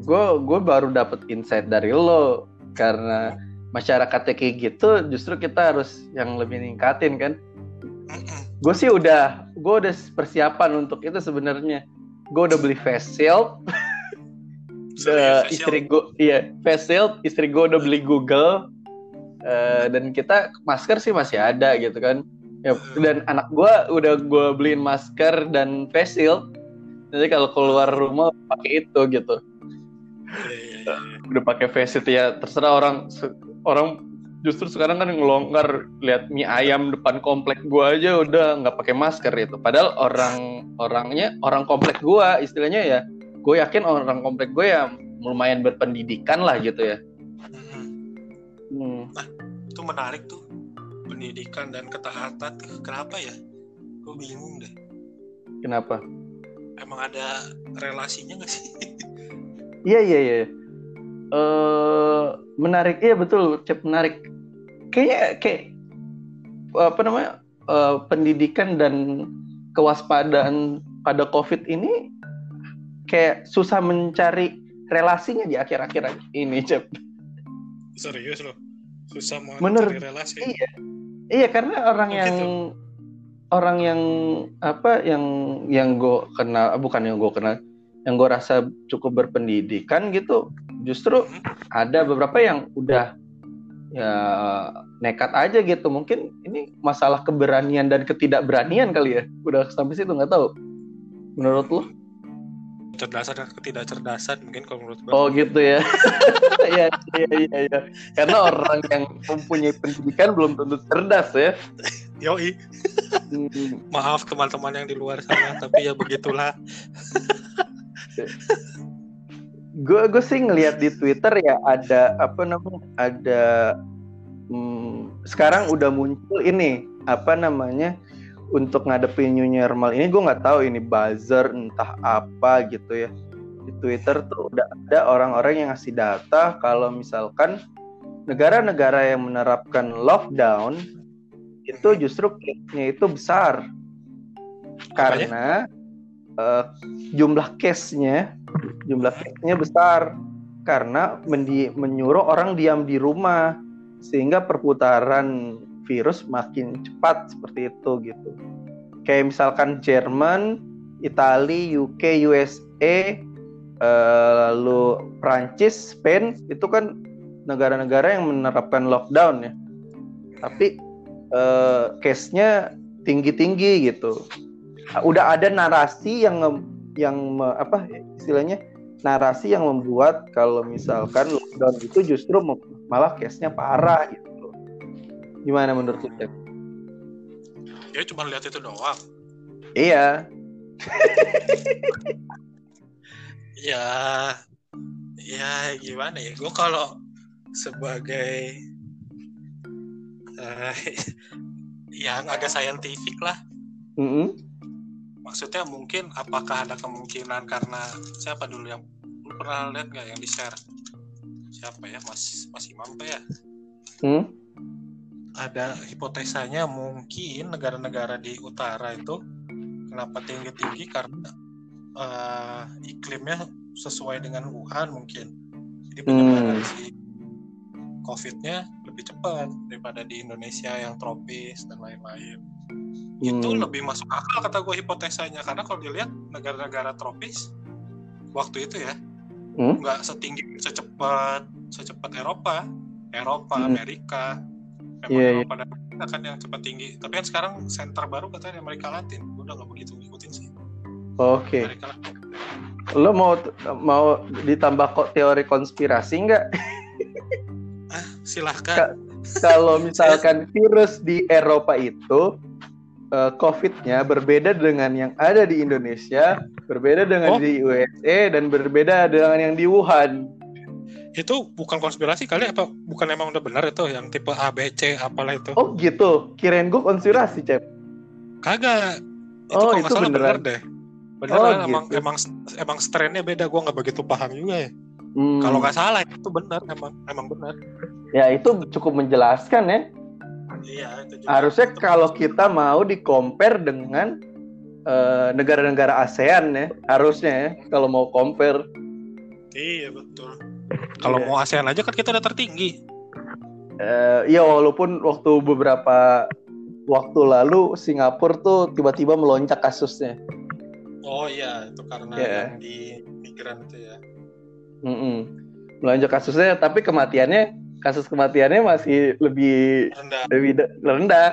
gue gue baru dapet insight dari lo karena masyarakatnya kayak gitu, justru kita harus yang lebih ningkatin kan. Gue sih udah gue udah persiapan untuk itu sebenarnya. Gue udah beli face shield, Serius, eh, istri gue iya face shield, istri gue udah beli Google eh, dan kita masker sih masih ada gitu kan. Ya, dan anak gue udah gue beliin masker dan face shield. Jadi kalau keluar rumah pakai itu gitu. Iya, iya, iya. Udah pakai face shield ya terserah orang orang justru sekarang kan ngelonggar lihat mie ayam depan komplek gua aja udah nggak pakai masker itu. Padahal orang orangnya orang komplek gua istilahnya ya gue yakin orang komplek gue ya lumayan berpendidikan lah gitu ya. Mm-mm. Hmm. Itu menarik tuh. Pendidikan dan ketaatan. Kenapa ya? Gue bingung deh. Kenapa? Emang ada relasinya gak sih? Iya iya iya. Eh menarik iya betul cep menarik. Kayaknya kayak apa namanya eh, pendidikan dan kewaspadaan pada COVID ini kayak susah mencari relasinya di akhir-akhir ini cep. Serius loh. Susah mau Menurut- cari relasi. Iya. Iya karena orang Oh, yang gitu. orang yang apa yang yang gue kenal bukan yang gue kenal yang gue rasa cukup berpendidikan gitu justru Hmm. ada beberapa yang udah ya nekat aja gitu. Mungkin ini masalah keberanian dan ketidakberanian kali ya. Udah sampai situ nggak tahu. Menurut lo cerdasan dan ketidakcerdasan mungkin kalau menurut gue oh gitu ya. Iya iya iya ya. karena orang yang mempunyai pendidikan belum tentu cerdas ya. Yoi. Hmm, maaf teman-teman yang di luar sana tapi ya begitulah gue gue sih ngelihat di Twitter ya ada apa namanya ada hmm, sekarang udah muncul ini apa namanya untuk ngadepin new normal ini gue nggak tahu ini buzzer entah apa gitu ya. Di Twitter tuh udah ada orang-orang yang ngasih data kalau misalkan negara-negara yang menerapkan lockdown itu justru case-nya itu besar. Karena eh, jumlah case-nya jumlah case-nya besar karena mendi- menyuruh orang diam di rumah sehingga perputaran virus makin cepat seperti itu gitu. Kayak misalkan Jerman, Itali, UK, USA, eh, lalu Prancis, Spain itu kan negara-negara yang menerapkan lockdown ya. Tapi eh, case-nya tinggi-tinggi gitu. Udah ada narasi yang yang apa istilahnya narasi yang membuat kalau misalkan lockdown itu justru malah case-nya parah gitu. Gimana menurut lu? Dia cuma lihat itu doang Iya. ya ya gimana ya gue kalau sebagai eh, yang agak saintifik lah Mm-mm. Maksudnya mungkin apakah ada kemungkinan karena siapa dulu yang lu pernah lihat nggak yang di share siapa ya? Mas mas Imam ya? Hmm? ada hipotesanya mungkin negara-negara di utara itu kenapa tinggi-tinggi karena eh, iklimnya sesuai dengan Wuhan mungkin. Jadi penyebaran Hmm. si COVID-nya lebih cepat daripada di Indonesia yang tropis dan lain-lain itu Hmm. lebih masuk akal kata gue hipotesanya karena kalau dilihat negara-negara tropis waktu itu ya Hmm? nggak setinggi secepat secepat Eropa Eropa Hmm. Amerika memang iya. Eropa dan Amerika kan yang cepat tinggi tapi kan sekarang center baru katanya Amerika Latin gue udah nggak begitu ngikutin sih Oke. Amerika Latin Lo mau mau ditambah kok teori konspirasi nggak? silahkan Kalau misalkan virus di Eropa itu eh, COVID-nya berbeda dengan yang ada di Indonesia, berbeda dengan Oh. di USA dan berbeda dengan yang di Wuhan. itu bukan konspirasi kali apa bukan emang udah benar itu yang tipe A B C apalah itu Oh gitu. Kirain gue konspirasi, Cep. kagak itu Oh, kalau itu salah beneran. bener deh beneran Oh, emang gitu. emang emang strainnya beda gue nggak begitu paham juga ya Hmm. kalau nggak salah itu benar emang emang benar Ya itu cukup menjelaskan ya. Iya itu juga. Harusnya kalau kita mau di compare dengan eh, negara-negara ASEAN ya, harusnya ya kalau mau compare. Iya betul. Kalau Iya. mau ASEAN aja kan kita udah tertinggi. Eh, Iya walaupun waktu beberapa waktu lalu Singapura tuh tiba-tiba melonjak kasusnya. Oh iya itu karena Iya. yang di migran itu ya. Mm-mm. Melonjak kasusnya, tapi kematiannya kasus kematiannya masih lebih Rendah. lebih de- rendah.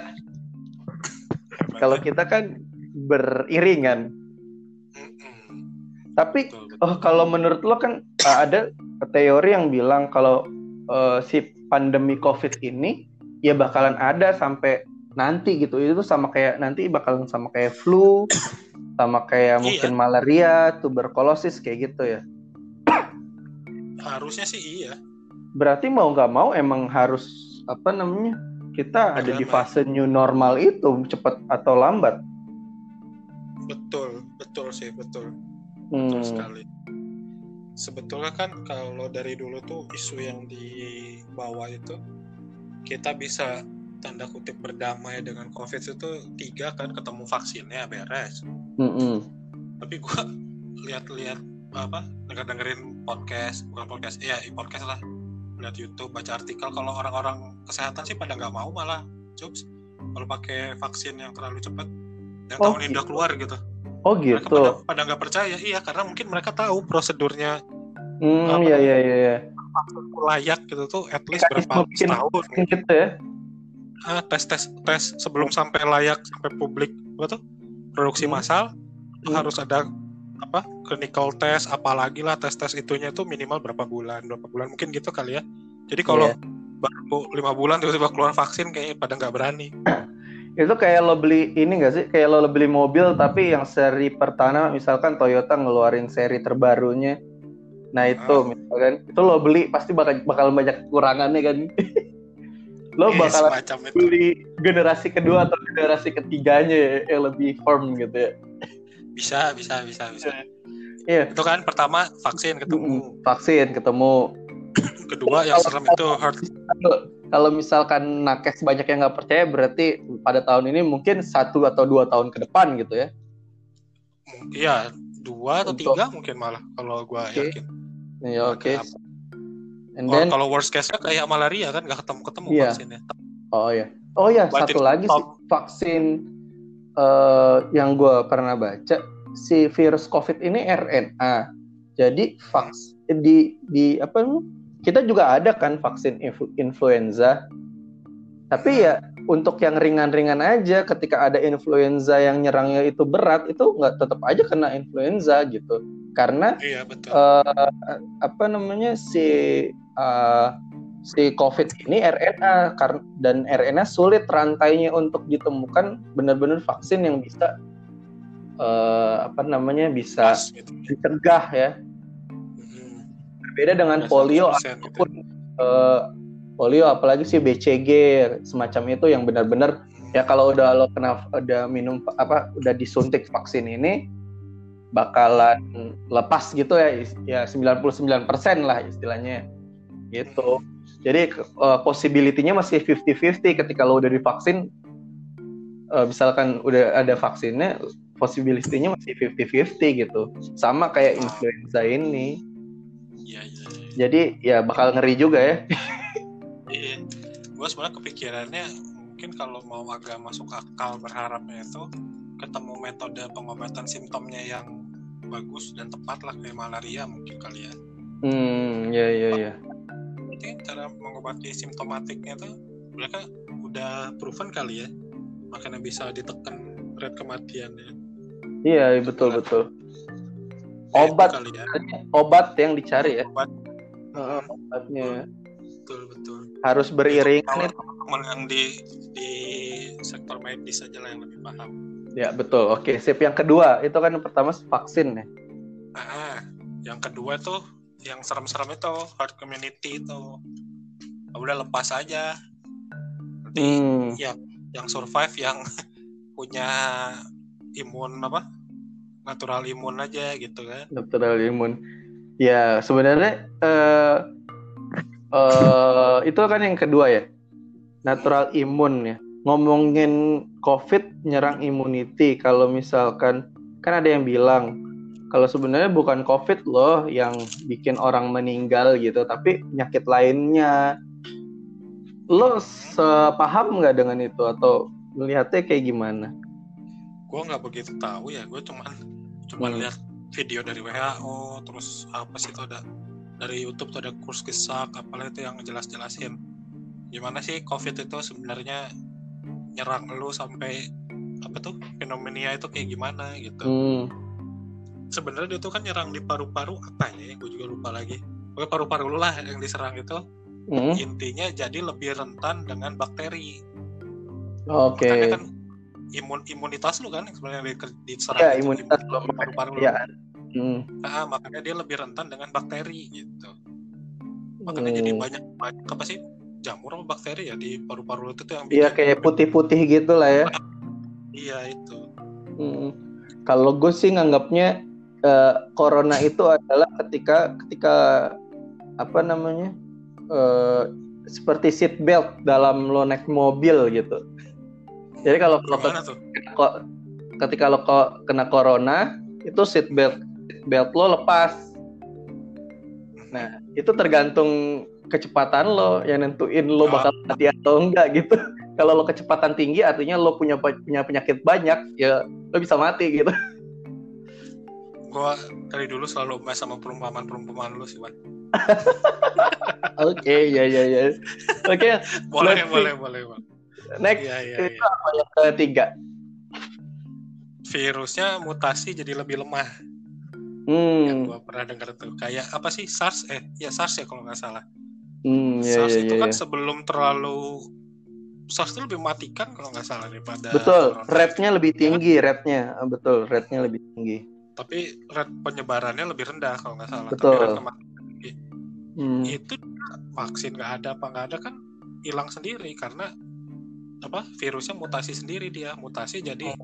Kalau kita kan beriringan. Tapi Betul, betul. oh kalau menurut lo kan uh, ada teori yang bilang kalau uh, si pandemi COVID ini ya bakalan ada sampai nanti gitu. Itu sama kayak nanti bakalan sama kayak flu, sama kayak Iya. mungkin malaria, tuberkulosis kayak gitu ya. Harusnya sih iya. Berarti mau nggak mau emang harus apa namanya? Kita ada di fase new normal itu cepat atau lambat. Betul, betul sih, betul. Hmm. Betul sekali. Sebetulnya kan kalau dari dulu tuh isu yang dibawa itu kita bisa tanda kutip berdamai dengan COVID itu tiga kan ketemu vaksinnya beres. Mm-mm. tapi gua lihat-lihat apa denger dengerin podcast bukan podcast iya podcast lah lihat YouTube baca artikel. Kalau orang-orang kesehatan sih pada nggak mau malah. Cups kalau pakai vaksin yang terlalu cepat yang Oh, tahun ini udah gitu. keluar gitu. Oh mereka gitu. pada pada nggak percaya. Iya karena mungkin mereka tahu prosedurnya. Hmm, apa ya ya ya ya. vaksin layak gitu tuh at least berapa Mungkin- tahun gitu ya? Ah, tes tes tes sebelum sampai layak sampai publik. Apa tuh? Produksi Hmm. massal Hmm. harus ada apa clinical test apalagi lah tes tes itunya tuh minimal berapa bulan berapa bulan mungkin gitu kali ya. Jadi kalau Iya. baru lima bulan tiba-tiba keluar vaksin kayaknya pada nggak berani. Itu kayak lo beli ini gak sih? Kayak lo beli mobil tapi yang seri pertama misalkan Toyota ngeluarin seri terbarunya. Nah itu Ah. misalkan itu lo beli pasti bakal bakal banyak kekurangannya kan? Lo Eh, bakal itu. beli generasi kedua atau generasi ketiganya ya, yang lebih firm gitu ya bisa bisa bisa bisa. Iya. Itu kan pertama vaksin ketemu. Vaksin ketemu. Kedua yang serem itu herd. Kalau misalkan nakes banyak yang nggak percaya berarti pada tahun ini mungkin satu atau dua tahun ke depan gitu ya? Iya dua atau Untuk- tiga mungkin malah kalau gua Oke. yakin. Ya oke. Agak and then? kalau worst case-nya kayak malaria kan nggak ketemu ketemu Iya. vaksinnya. Oh ya, oh ya satu lagi sih. Vaksin eh, yang gue pernah baca si virus COVID ini RNA. Jadi vaks di di apa kita juga ada kan vaksin influ- influenza. Tapi ya untuk yang ringan-ringan aja ketika ada influenza yang nyerangnya itu berat itu nggak tetap aja kena influenza gitu. Karena iya betul eh, apa namanya si eh, si COVID ini RNA dan RNA sulit rantainya untuk ditemukan benar-benar vaksin yang bisa eh, apa namanya bisa Pas, gitu. dicegah ya. Hmm. Berbeda dengan Ya, polio 100% gitu. ataupun eh, polio apalagi si BCG semacam itu yang benar-benar ya kalau udah lo kena udah minum apa udah disuntik vaksin ini bakalan lepas gitu ya ya 99% lah istilahnya gitu jadi eh, possibility-nya masih 50-50 ketika lo udah divaksin eh, misalkan udah ada vaksinnya possibility-nya masih 50-50 gitu sama kayak influenza ini Iya, iya, iya. jadi ya bakal ngeri juga ya Iya. Gue sebenarnya kepikirannya mungkin kalau mau agak masuk akal berharapnya itu ketemu metode pengobatan simptomnya yang bagus dan tepat lah kayak malaria mungkin kali ya. hmm ya ya ya Cara mengobati simptomatiknya tuh mereka udah proven kali ya. Makanya bisa ditekan rate kematiannya. Iya betul betul. Ya, itu Obat. kali ya. Obat yang dicari ya. Obat Obatnya betul betul. harus beriringan Kalau itu. teman yang di di sektor medis aja lah yang lebih paham. Ya betul. Oke sip. Yang kedua itu kan yang pertama vaksin ya. Ah, yang kedua tuh yang serem-serem itu herd community itu udah lepas aja nanti Hmm. yang survive yang punya imun apa natural imun aja gitu kan Natural imun. Ya sebenarnya eh eh, itu kan yang kedua ya. Natural imun ya. Ngomongin COVID nyerang immunity. Kalau misalkan kan ada yang bilang kalau sebenarnya bukan COVID loh yang bikin orang meninggal gitu, tapi penyakit lainnya. Lo sepaham nggak dengan itu atau melihatnya kayak gimana? gue nggak begitu tahu ya gue cuman cuman Hmm. lihat video dari WHO terus apa sih itu ada dari YouTube tuh ada kurs kesak apalah itu yang jelas-jelasin gimana sih COVID itu sebenarnya nyerang lu sampai apa tuh fenomena itu kayak gimana gitu Hmm. Sebenarnya dia tuh kan nyerang di paru-paru apa ya gue juga lupa lagi pokoknya paru-paru lah yang diserang itu Hmm. intinya jadi lebih rentan dengan bakteri Oke. makanya kan imun imunitas lu kan sebenarnya di- diserang Ya, itu, imunitas imun- lo paru-paru lu. Ya. Hmm. Nah, makanya dia lebih rentan dengan bakteri gitu makanya jadi Hmm. banyak banyak apa sih jamur apa bakteri ya di paru-paru itu tuh yang Iya kayak putih-putih gitu lah ya. iya itu Hmm. Kalau gue sih nganggapnya eh, corona itu adalah ketika ketika apa namanya eh, seperti seat belt dalam lo naik mobil gitu. Jadi kalau lo kok ketika lo kena corona itu seat belt seat belt lo lepas. Nah itu tergantung kecepatan lo yang nentuin lo Ah. bakal mati atau enggak gitu. Kalau lo kecepatan tinggi artinya lo punya punya penyakit banyak ya lo bisa mati gitu. gua dari dulu selalu mes sama perumpamaan-perumpamaan lu sih Wan Oke, ya ya ya. Oke, boleh boleh boleh Bang. next Iya iya itu iya. apa yang ketiga? Virusnya mutasi jadi lebih lemah. Yang Hmm, gua pernah dengar tuh kayak apa sih SARS eh ya SARS ya kalau nggak salah. hmm, ya SARS ya itu ya. kan ya. sebelum terlalu SARS itu lebih mematikan kalau nggak salah daripada Betul, rate-nya lebih tinggi, rate-nya. Betul, rate-nya lebih tinggi. Tapi rate penyebarannya lebih rendah kalau nggak salah. Betul. Tapi rate. Hmm. itu vaksin nggak ada apa nggak ada kan hilang sendiri karena apa virusnya mutasi sendiri dia mutasi jadi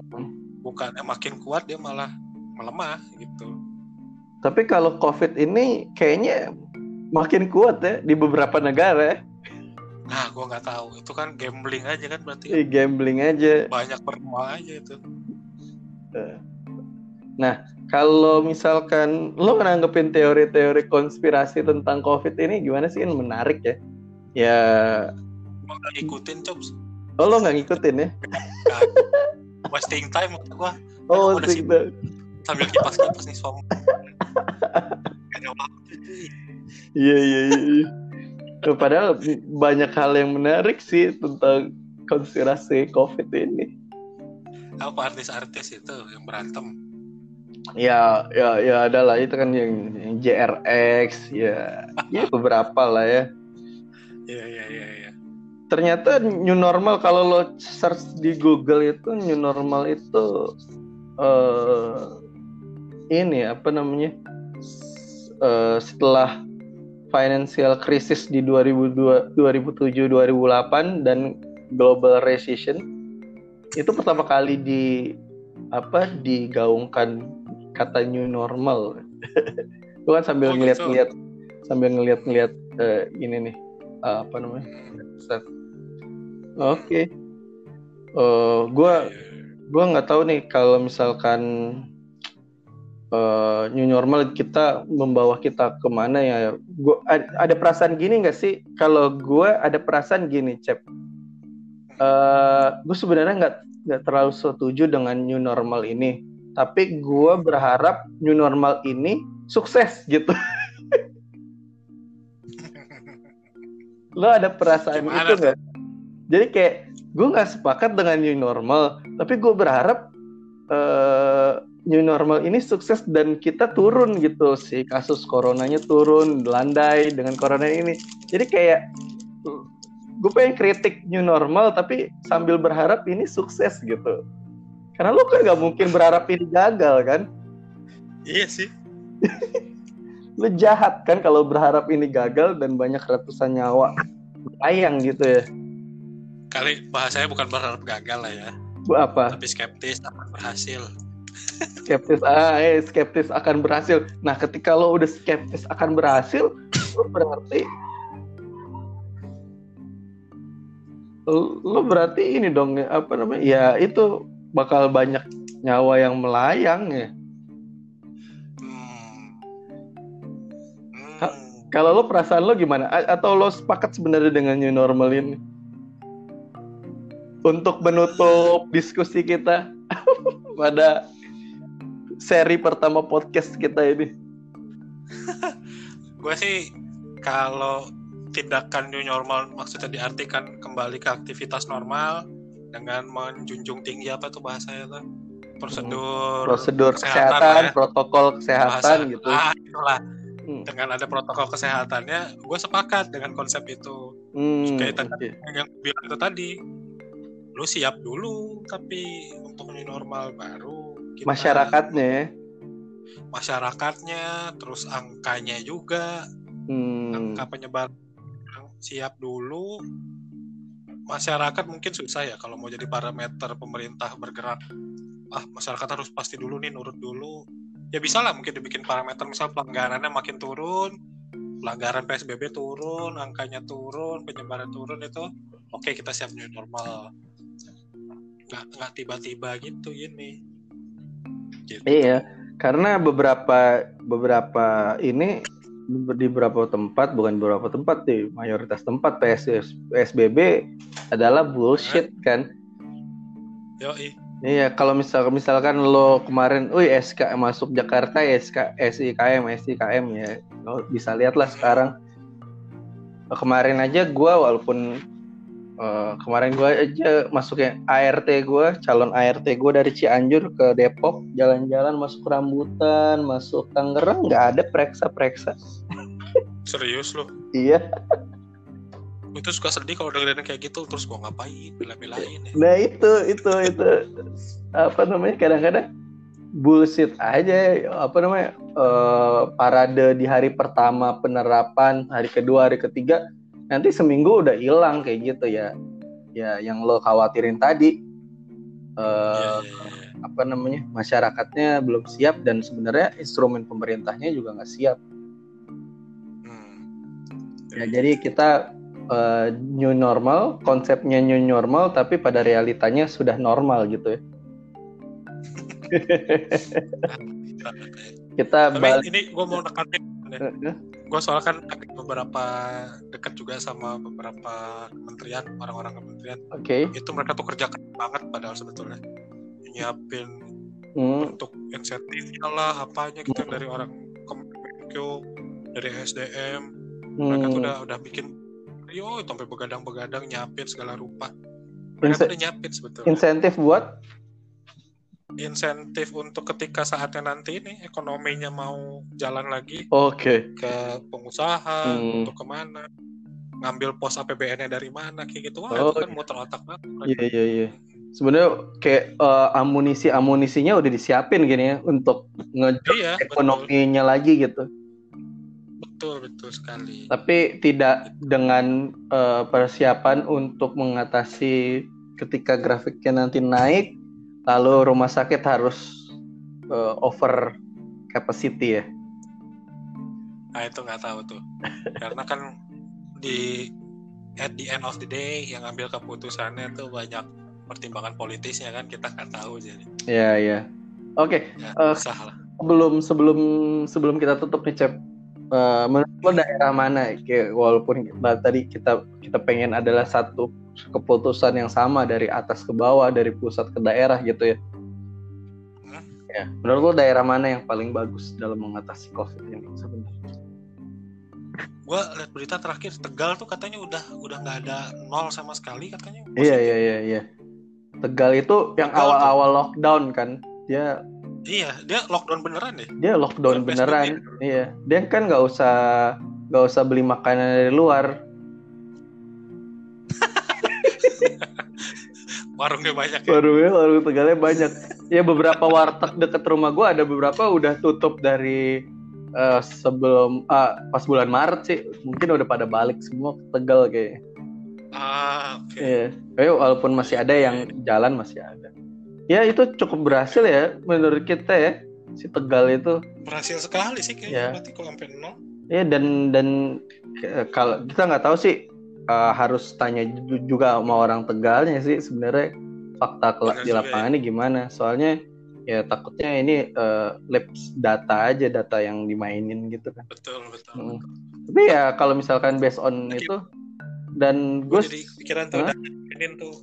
bukannya makin kuat dia malah melemah gitu Tapi kalau COVID ini kayaknya makin kuat ya di beberapa negara ya. nah gua nggak tahu itu kan gambling aja kan berarti Eh, Gambling aja. banyak bernama aja itu Kalau misalkan lo nanggepin teori-teori konspirasi tentang COVID ini gimana sih? Menarik ya. Ya, gua nggak ikutin cops oh lo nggak ngikutin ya? wasting time maksud gua Oh, udah sih. gitu. sambil kipas kipas nih suami Gak waktu cuy. Iya, iya, iya. iya. Padahal banyak hal yang menarik sih tentang konspirasi COVID ini. apa artis-artis itu yang berantem Ya, ya, ya adalah itu kan yang, yang JRX, ya, ya beberapa lah ya. iya iya iya iya Ternyata new normal kalau lo search di Google itu new normal itu eh ini apa namanya? Eh, setelah financial crisis di 2002 2007 2008 dan global recession itu pertama kali di apa digaungkan kata new normal. Itu kan sambil Oh, gitu. ngeliat-ngeliat sambil ngeliat-ngeliat eh, ini nih eh, apa namanya? Oke. Eh, gua gua nggak tahu nih kalau misalkan eh, new normal kita membawa kita ke mana ya gua ad- ada perasaan gini nggak sih kalau gua ada perasaan gini cep Eh gue sebenarnya nggak nggak terlalu setuju dengan new normal ini tapi gua berharap new normal ini sukses gitu. Lo ada perasaan Gimana itu nggak? Jadi kayak gue nggak sepakat dengan new normal tapi gue berharap eh, new normal ini sukses dan kita turun gitu. Sih kasus coronanya turun landai dengan corona ini. Jadi kayak gue pengen kritik new normal tapi sambil berharap ini sukses gitu karena lo kan nggak mungkin berharap ini gagal kan? Iya sih. Lo jahat kan kalau berharap ini gagal dan banyak ratusan nyawa. Sayang gitu ya. Kali bahasanya bukan berharap gagal lah ya. Bu apa? Tapi skeptis akan berhasil. Skeptis ah eh, skeptis akan berhasil. Nah ketika lo udah skeptis akan berhasil lo berarti lo lo berarti ini dong ya, apa namanya? Ya itu bakal banyak nyawa yang melayang ya hmm. Hmm. kalau lo perasaan lo gimana A- atau lo sepakat sebenarnya dengan new normal ini untuk menutup diskusi kita pada seri pertama podcast kita ini gue sih kalau tindakan new normal maksudnya diartikan kembali ke aktivitas normal dengan menjunjung tinggi apa tuh bahasanya tuh prosedur prosedur kesehatan kesehatan, ya. protokol kesehatan bahasa- gitu. ah itulah Hmm. dengan ada protokol kesehatannya gue sepakat dengan konsep itu Hmm, kayak tadi oke. yang bilang itu tadi lu siap dulu tapi untuk new normal baru kita- Masyarakatnya ya. masyarakatnya terus angkanya juga Hmm. angka penyebar siap dulu masyarakat mungkin susah ya kalau mau jadi parameter pemerintah bergerak. Ah masyarakat harus pasti dulu nih nurut dulu. Ya bisa lah mungkin dibikin parameter misal pelanggarannya makin turun pelanggaran PSBB turun angkanya turun penyebaran turun itu oke kita siap new normal. Nggak nggak tiba-tiba gitu ini gitu. Iya, karena beberapa beberapa ini di beberapa tempat bukan beberapa tempat di mayoritas tempat PS, PSBB adalah bullshit kan. Yoi. Iya, kalau misal misalkan lo kemarin, wih SK masuk Jakarta SK SIKM SIKM ya, lo bisa lihatlah sekarang. Kemarin aja gue walaupun uh, kemarin gue aja masuknya ART gue, calon ART gue dari Cianjur ke Depok, jalan-jalan masuk rambutan, masuk Tangerang, nggak ada preksa-preksa. Serius lo? iya. itu suka sedih kalau dengerin kayak gitu terus gua ngapain bela-belain ya. Nah itu itu itu apa namanya kadang-kadang bullshit aja apa namanya uh, parade di hari pertama penerapan hari kedua hari ketiga nanti seminggu udah hilang kayak gitu ya. Ya yang lo khawatirin tadi. Uh, yeah, yeah, yeah. apa namanya? Masyarakatnya belum siap dan sebenarnya instrumen pemerintahnya juga nggak siap. Hmm. ya jadi kita uh, new normal, konsepnya new normal, tapi pada realitanya sudah normal gitu ya. kita balik... ini gue mau nekatin gue soal kan beberapa dekat juga sama beberapa kementerian orang-orang kementerian okay. itu mereka tuh kerja banget padahal sebetulnya nyiapin hmm. untuk insentifnya lah apanya gitu hmm. dari orang Kemenkeu dari SDM mereka tuh hmm. udah udah bikin yo sampai begadang-begadang nyapit segala rupa mereka udah nyapit sebetulnya insentif buat insentif untuk ketika saatnya nanti ini ekonominya mau jalan lagi oke okay. ke pengusaha hmm. untuk ke mana ngambil pos APBN-nya dari mana kayak gitu wah oh, itu kan muter otak banget iya iya iya sebenarnya kayak uh, amunisi amunisinya udah disiapin gini ya untuk ngejok iya, ekonominya betul. lagi gitu Betul, betul sekali. Tapi tidak dengan uh, persiapan untuk mengatasi ketika grafiknya nanti naik, lalu rumah sakit harus uh, over capacity ya. Nah itu nggak tahu tuh, karena kan di at the end of the day yang ambil keputusannya tuh banyak pertimbangan politisnya kan kita nggak tahu jadi. Iya iya. Oke. Okay. Ya, uh, sebelum sebelum sebelum kita tutup nih Cep, uh, menurut lo daerah mana? Kayak walaupun kita, tadi kita kita pengen adalah satu keputusan yang sama dari atas ke bawah dari pusat ke daerah gitu ya. Hmm? ya menurut lo daerah mana yang paling bagus dalam mengatasi covid ini sebenarnya? Gua lihat berita terakhir Tegal tuh katanya udah udah nggak ada nol sama sekali katanya. Iya iya iya iya. Tegal itu yang awal-awal lockdown kan. Dia Iya, dia lockdown beneran deh. Dia lockdown beneran. Iya, dia kan nggak usah nggak usah beli makanan dari luar. Warungnya banyak. Ya? Warungnya, warung tegalnya banyak. Ya beberapa warteg deket rumah gue ada beberapa udah tutup dari uh, sebelum uh, pas bulan Maret sih. Mungkin udah pada balik semua ke Tegal kayaknya. Ah, oke. Okay. Iya. walaupun masih ada yang jalan masih ada ya itu cukup berhasil ya menurut kita ya si Tegal itu berhasil sekali sih kayaknya ya. berarti kalau sampai nol ya dan dan kalau kita nggak tahu sih uh, harus tanya juga sama orang Tegalnya sih sebenarnya fakta kelak di lapangan ini ya. gimana soalnya ya takutnya ini uh, labs data aja data yang dimainin gitu kan betul betul, hmm. betul. tapi ya kalau misalkan based on itu dan gue jadi pikiran tuh huh? tuh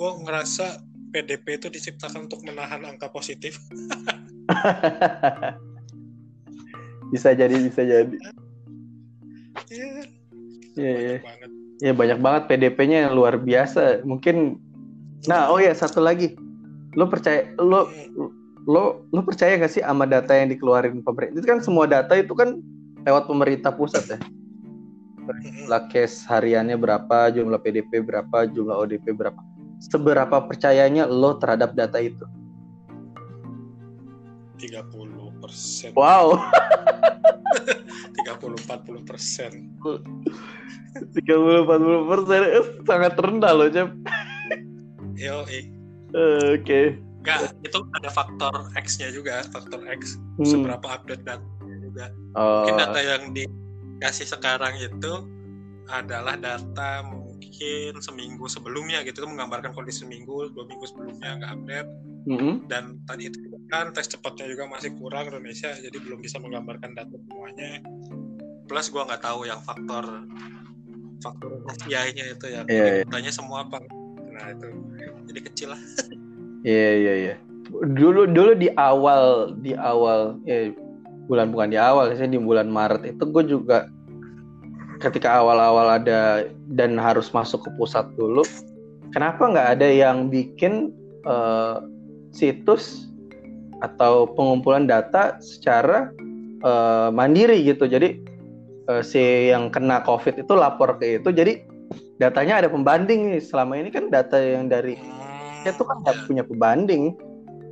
gue ngerasa PDP itu diciptakan untuk menahan angka positif. bisa jadi, bisa jadi. Iya. Iya, iya. Ya banyak banget PDP-nya yang luar biasa. Mungkin Nah, oh ya satu lagi. Lo percaya lo lo lo percaya gak sih sama data yang dikeluarin pemerintah? Itu kan semua data itu kan lewat pemerintah pusat ya. Jumlah case hariannya berapa, jumlah PDP berapa, jumlah ODP berapa seberapa percayanya lo terhadap data itu? 30 persen. Wow. 30-40 persen. 30-40 persen sangat rendah loh, Cep. Yo, eh. Oke. Okay. Enggak, itu ada faktor X-nya juga, faktor X. Hmm. Seberapa update datanya juga. Oh. Mungkin data yang dikasih sekarang itu adalah data mungkin seminggu sebelumnya gitu menggambarkan kondisi seminggu dua minggu sebelumnya nggak update mm-hmm. dan tadi itu kan tes cepatnya juga masih kurang Indonesia jadi belum bisa menggambarkan data semuanya plus gue nggak tahu yang faktor faktor Asia-nya itu ya yeah, yeah. semua apa nah itu jadi kecil lah Iya iya iya. Dulu dulu di awal di awal ya bulan bukan di awal sih di bulan Maret itu gue juga ketika awal-awal ada dan harus masuk ke pusat dulu. Kenapa nggak ada yang bikin uh, situs atau pengumpulan data secara uh, mandiri gitu. Jadi uh, si yang kena COVID itu lapor ke itu. Jadi datanya ada pembanding nih. Selama ini kan data yang dari itu kan nggak punya pembanding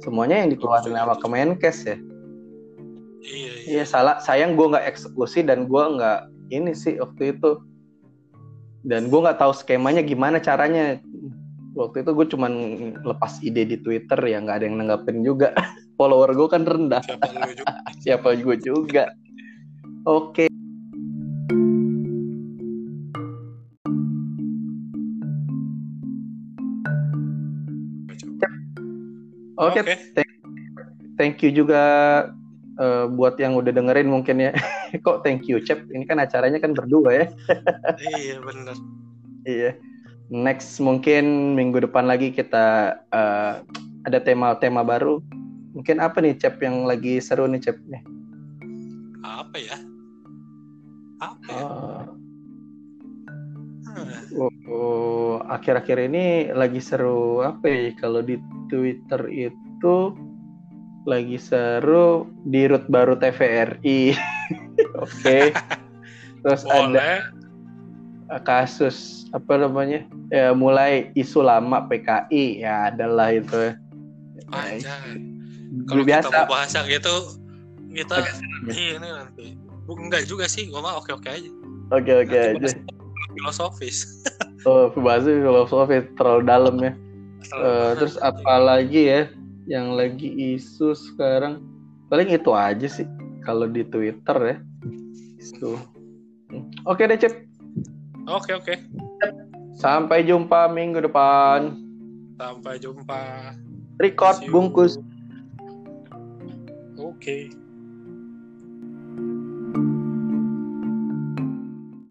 semuanya yang dikeluarkan sama Kemenkes ya iya, iya. iya salah sayang gue nggak eksekusi dan gue nggak ini sih waktu itu dan gue nggak tahu skemanya gimana caranya waktu itu gue cuman lepas ide di Twitter ya nggak ada yang nanggapin juga follower gue kan rendah siapa, juga. siapa gue juga oke okay. Oke, okay. okay. thank, thank you juga uh, buat yang udah dengerin mungkin ya. Kok thank you, Cep? Ini kan acaranya kan berdua ya. iya, benar. Iya. Next mungkin minggu depan lagi kita uh, ada tema-tema baru. Mungkin apa nih, Cep, yang lagi seru nih, Cep? Nih? Apa ya? Apa ya? Uh, Oh, oh, akhir-akhir ini lagi seru apa ya? Kalau di Twitter itu lagi seru di root baru TVRI. Oke. okay. Terus Boleh. ada kasus apa namanya? Ya mulai isu lama PKI ya adalah itu. Aja. Kalau biasa. kita mau bahas yang itu kita ini nanti. Enggak juga sih, gua mah oke-oke aja. Oke oke aja. Filosofis. oh, bahasa filosofis terlalu dalam ya. Uh, terus apa lagi ya yang lagi isu sekarang? Paling itu aja sih kalau di Twitter ya. Itu. Oke deh, Cep. Oke, oke. Sampai jumpa minggu depan. Sampai jumpa. Record bungkus. Oke. Okay.